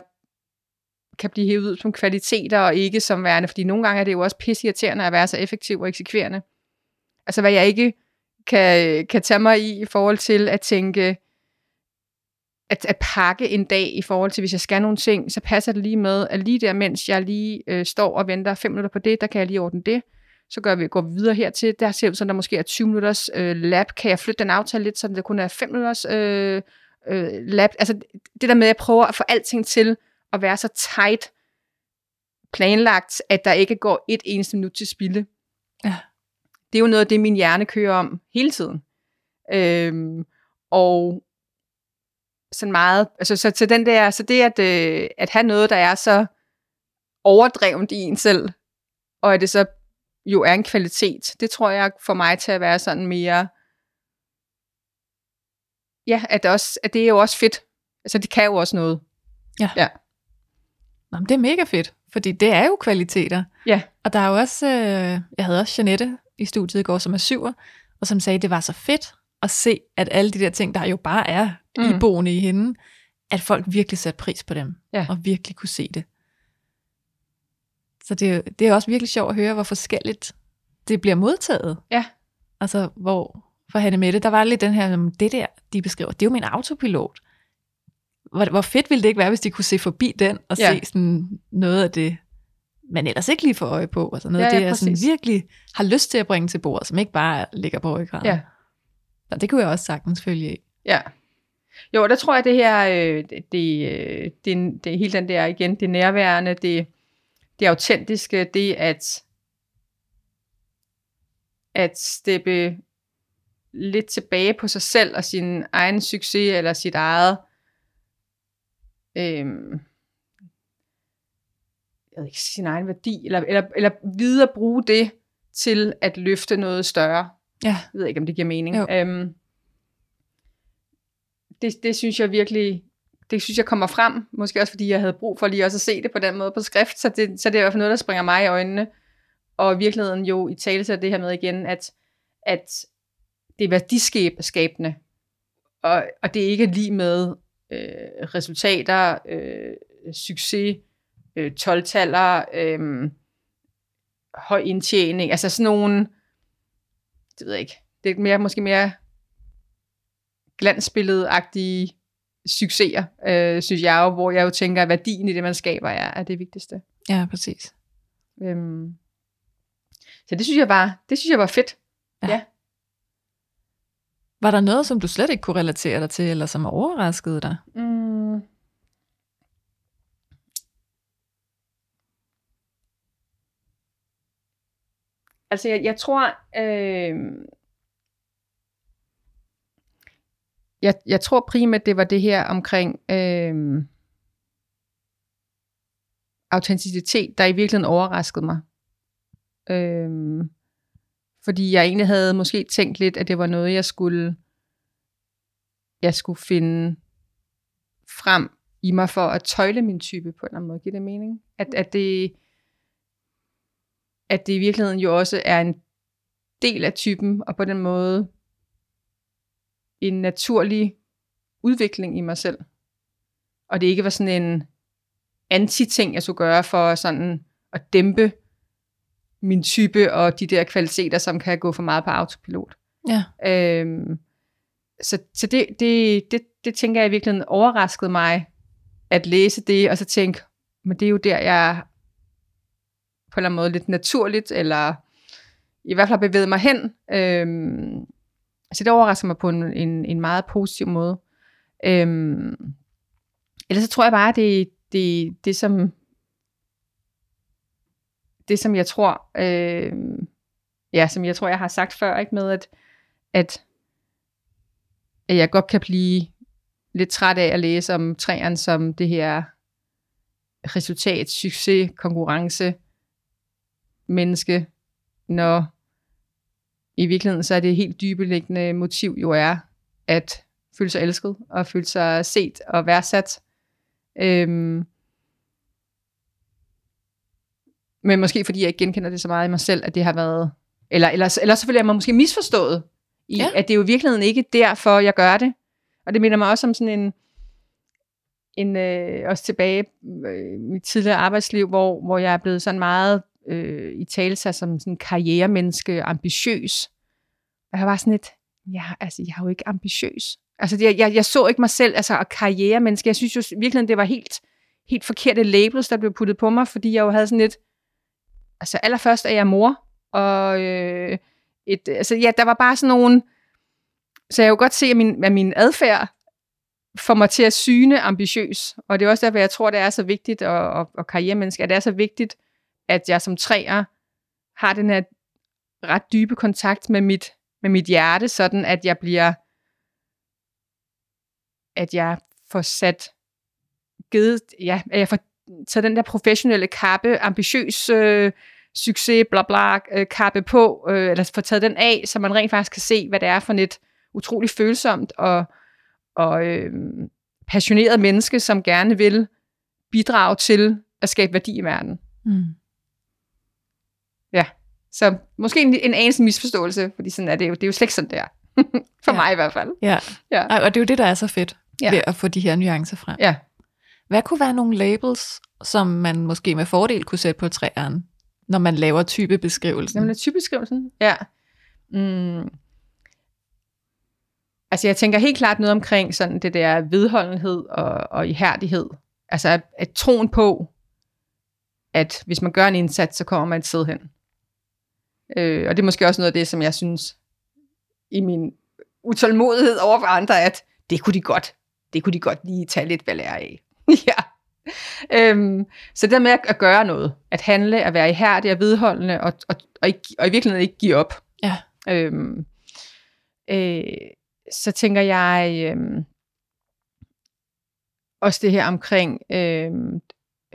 kan blive hævet ud som kvaliteter, og ikke som værende, fordi nogle gange er det jo også pissirriterende at være så effektiv og eksekverende. Altså hvad jeg ikke kan, kan tage mig i, i forhold til at tænke, at, at pakke en dag i forhold til, hvis jeg skal nogle ting, så passer det lige med, at lige der, mens jeg lige øh, står og venter fem minutter på det, der kan jeg lige ordne det. Så gør vi, går vi videre hertil. Der ser ud som, der måske er 20 minutters øh, lab. Kan jeg flytte den aftale lidt, så det kun er 5 minutters øh, øh, lab? Altså det der med, at jeg prøver at få alting til at være så tight planlagt, at der ikke går et eneste minut til spilde. Ja. Det er jo noget af det, min hjerne kører om hele tiden. Øhm, og sådan meget, altså så, så den der, så det at, øh, at have noget, der er så overdrevet i en selv, og at det så jo er en kvalitet, det tror jeg får mig til at være sådan mere, ja, at det, også, at det er jo også fedt. Altså det kan jo også noget. Ja. Ja. Nå, men det er mega fedt, fordi det er jo kvaliteter. Ja. Og der er jo også, øh, jeg havde også Janette i studiet i går, som er syver, og som sagde, at det var så fedt at se, at alle de der ting, der jo bare er Mm. iboende i hende, at folk virkelig satte pris på dem, Ja. og virkelig kunne se det. Så det, er det er også virkelig sjovt at høre, hvor forskelligt det bliver modtaget. Ja. Altså, hvor for Hanne Mette, der var lidt den her, det der, de beskriver, det er jo min autopilot. Hvor, hvor fedt ville det ikke være, hvis de kunne se forbi den, og Ja. se sådan noget af det, man ellers ikke lige får øje på. Altså noget Ja, ja, det, jeg sådan virkelig har lyst til at bringe til bordet, som ikke bare ligger på ryggraden. Ja. Og det kunne jeg også sagtens følge i. Ja. Jo, der tror jeg, det her, øh, det, det, øh, det, det hele den der igen, det nærværende, det, det autentiske, det at, at steppe lidt tilbage på sig selv og sin egen succes eller sit eget øhm, jeg ved ikke, sin egen værdi, eller, eller, eller videre bruge det til at løfte noget større. Ja. Jeg ved ikke, om det giver mening. Jo. Øhm, det, det synes jeg virkelig, det synes jeg kommer frem, måske også fordi jeg havde brug for lige også at se det på den måde på skrift, så det, så det er i hvert fald noget, der springer mig i øjnene, og i virkeligheden jo i tale til det her med igen, at, at det er værdiskabende, og, og det er ikke lige med øh, resultater, øh, succes, øh, 12-taller, øh, høj indtjening, altså sådan nogle, det ved jeg ikke, det er mere, måske mere glansbilledeagtige succeser, øh, synes jeg jo, hvor jeg jo tænker, at værdien i det, man skaber, er, er det vigtigste. Ja, præcis. Øhm. Så det synes jeg var, det synes jeg var fedt. Var der noget, som du slet ikke kunne relatere dig til, eller som overraskede dig? Mm. Altså, jeg, jeg tror... Øh, jeg, jeg tror primært, det var det her omkring øh, autenticitet, der i virkeligheden overraskede mig. Øh, fordi jeg egentlig havde måske tænkt lidt, at det var noget, jeg skulle, jeg skulle finde frem i mig for at tøjle min type på en eller anden måde. Giver det mening? At, at, det, at det i virkeligheden jo også er en del af typen, og på den måde en naturlig udvikling i mig selv. Og det ikke var sådan en anti-ting, jeg skulle gøre for sådan at dæmpe min type og de der kvaliteter, som kan gå for meget på autopilot. Ja. Øhm, så så det, det, det, det tænker jeg i virkeligheden overraskede mig, at læse det, og så tænke, men det er jo der, jeg på en eller anden måde lidt naturligt, eller i hvert fald bevæget mig hen. Øhm, så det overrasker mig på en, en, en meget positiv måde. Øhm, ellers så tror jeg bare, det, det, det som det som jeg tror øh, ja, som jeg tror jeg har sagt før, ikke med at, at at jeg godt kan blive lidt træt af at læse om træerne som det her resultat, succes, konkurrence, menneske, når i virkeligheden så er det helt dybeliggende motiv jo er at føle sig elsket og føle sig set og værdsat. Øhm, men måske fordi jeg ikke genkender det så meget i mig selv, at det har været, eller, eller, eller selvfølgelig er man måske misforstået, i, ja. at det er jo i virkeligheden ikke derfor, jeg gør det. Og det minder mig også om sådan en, en øh, også tilbage øh, mit tidligere arbejdsliv, hvor, hvor jeg er blevet sådan meget øh, i tale sig som sådan karrieremenneske, ambitiøs. Og jeg var sådan lidt, ja, altså, jeg er jo ikke ambitiøs. Altså, jeg, jeg, jeg så ikke mig selv, altså, og karrieremenneske. Jeg synes jo virkelig, det var helt, helt forkerte labels, der blev puttet på mig, fordi jeg jo havde sådan lidt, altså allerførst er jeg mor, og øh, et, altså ja, der var bare sådan nogle, så jeg kunne godt se, at min, at min adfærd får mig til at syne ambitiøs, og det er også derfor, jeg tror, det er så vigtigt, og, og, og karrieremenneske, at det er så vigtigt, at jeg som træer har den her ret dybe kontakt med mit, med mit hjerte, sådan at jeg bliver, at jeg får sat, givet, ja, at jeg får taget den der professionelle kappe, ambitiøs øh, succes, bla bla, øh, kappe på, øh, eller får taget den af, så man rent faktisk kan se, hvad det er for et utroligt følsomt og, og øh, passioneret menneske, som gerne vil bidrage til at skabe værdi i verden. Mm. Ja, så måske en, en anelse misforståelse, fordi sådan er det jo, det er jo slet ikke sådan der. For ja. mig i hvert fald. Ja. ja, og det er jo det, der er så fedt ja. ved at få de her nuancer frem. Ja. Hvad kunne være nogle labels, som man måske med fordel kunne sætte på træerne, når man laver typebeskrivelsen? Man typebeskrivelsen? Ja. Mm. Altså jeg tænker helt klart noget omkring sådan det der vedholdenhed og, og ihærdighed. Altså at, at troen på, at hvis man gør en indsats, så kommer man et sted hen. Øh, og det er måske også noget af det, som jeg synes i min utålmodighed over for andre, at det kunne de godt, det kunne de godt lige tage lidt hvad lære af. ja. Øhm, så det der med at, at gøre noget, at handle, at være ihærdig og vedholdende, og, og, og, ikke, og i virkeligheden ikke give op. Ja. Øhm, øh, så tænker jeg øh, også det her omkring øh,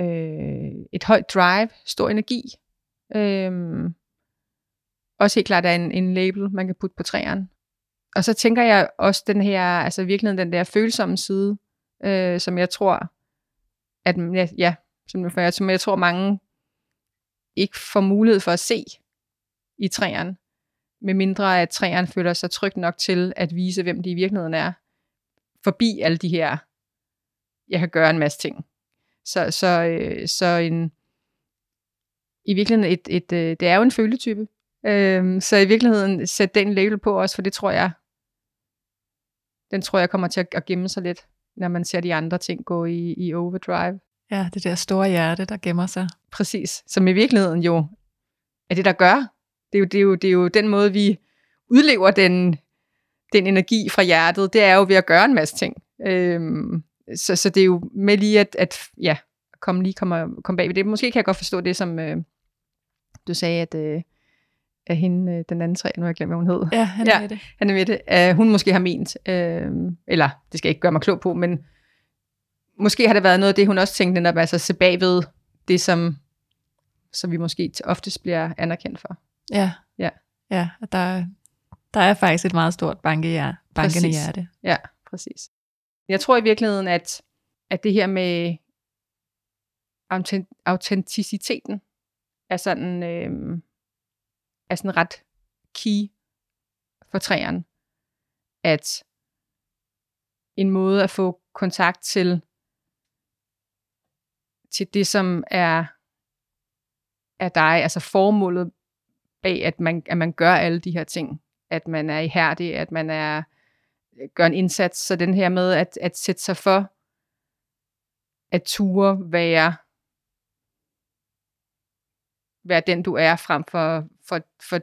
øh, et højt drive, stor energi. Øh, også helt klart er en, en label, man kan putte på træerne. Og så tænker jeg også den her, altså virkelig den der følsomme side, øh, som jeg tror, at ja, ja som, jeg, som jeg tror mange ikke får mulighed for at se i træerne, med mindre at træerne føler sig trygt nok til at vise, hvem de i virkeligheden er, forbi alle de her, jeg kan gøre en masse ting. Så, så, øh, så en, i virkeligheden, et, et, øh, det er jo en føletype. Øh, så i virkeligheden, sæt den label på også, for det tror jeg, den tror jeg kommer til at, at gemme sig lidt, når man ser de andre ting gå i, i overdrive. Ja, det der store hjerte, der gemmer sig. Præcis, som i virkeligheden jo er det, der gør. Det er jo, det er jo, det er jo den måde, vi udlever den, den energi fra hjertet, det er jo ved at gøre en masse ting. Øhm, så, så det er jo med lige at, at ja, komme lige komme, komme bag ved det. Måske kan jeg godt forstå det, som øh, du sagde, at, øh, af hende, øh, den anden tre, nu har jeg glemt, hvad hun hed. Ja, han er Ja. med det. Han er med det. Uh, hun måske har ment, uh, eller det skal jeg ikke gøre mig klog på, men måske har det været noget af det, hun også tænkte, netop altså se bagved det, som, som vi måske oftest bliver anerkendt for. Ja. Ja. Ja, og der, der er faktisk et meget stort banke, ja, bankende Præcis. hjerte. Ja, præcis. Jeg tror i virkeligheden, at, at det her med autent- autenticiteten er sådan, øh, er sådan ret key for træerne. At en måde at få kontakt til, til det, som er, er dig, altså formålet bag, at man, at man gør alle de her ting. At man er ihærdig, at man er gør en indsats. Så den her med at, at sætte sig for, at ture være, være den du er, frem for, for, for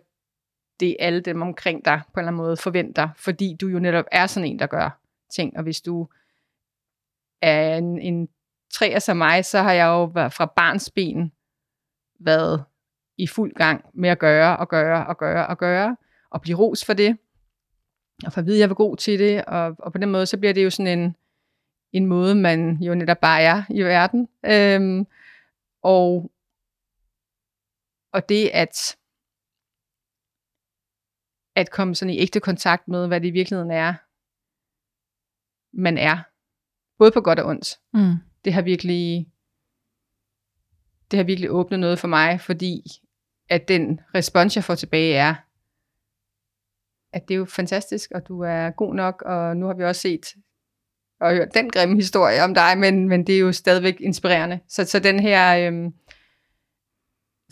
det alle dem omkring dig på en eller anden måde forventer, fordi du jo netop er sådan en, der gør ting. Og hvis du er en, en træer som mig, så har jeg jo været fra barns ben været i fuld gang med at gøre og gøre og gøre og gøre, og blive ros for det, og for at vide, at jeg var god til det, og, og på den måde, så bliver det jo sådan en, en måde, man jo netop bare er i verden. Øhm, og, og det at, at komme sådan i ægte kontakt med, hvad det i virkeligheden er, man er, både på godt og ondt, Mm. det har virkelig det har virkelig åbnet noget for mig, fordi at den respons, jeg får tilbage er, at det er jo fantastisk, og du er god nok, og nu har vi også set og hørt den grimme historie om dig, men, men det er jo stadigvæk inspirerende. Så, så den her øhm,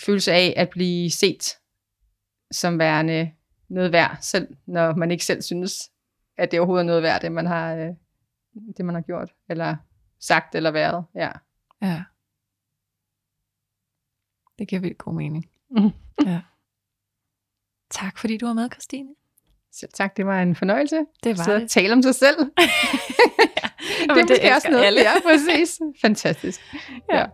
følelse af at blive set som værende noget værd, selv når man ikke selv synes, at det overhovedet er noget værd, det man har, øh, det man har gjort, eller sagt, eller været. Ja. Ja. Det giver vildt god mening. Mhm. ja. Tak fordi du var med, Christine. Selv tak, det var en fornøjelse. Det var Så det. tale om sig selv. det er det måske elsker også noget. alle. Ja, præcis. Fantastisk. Ja. Ja.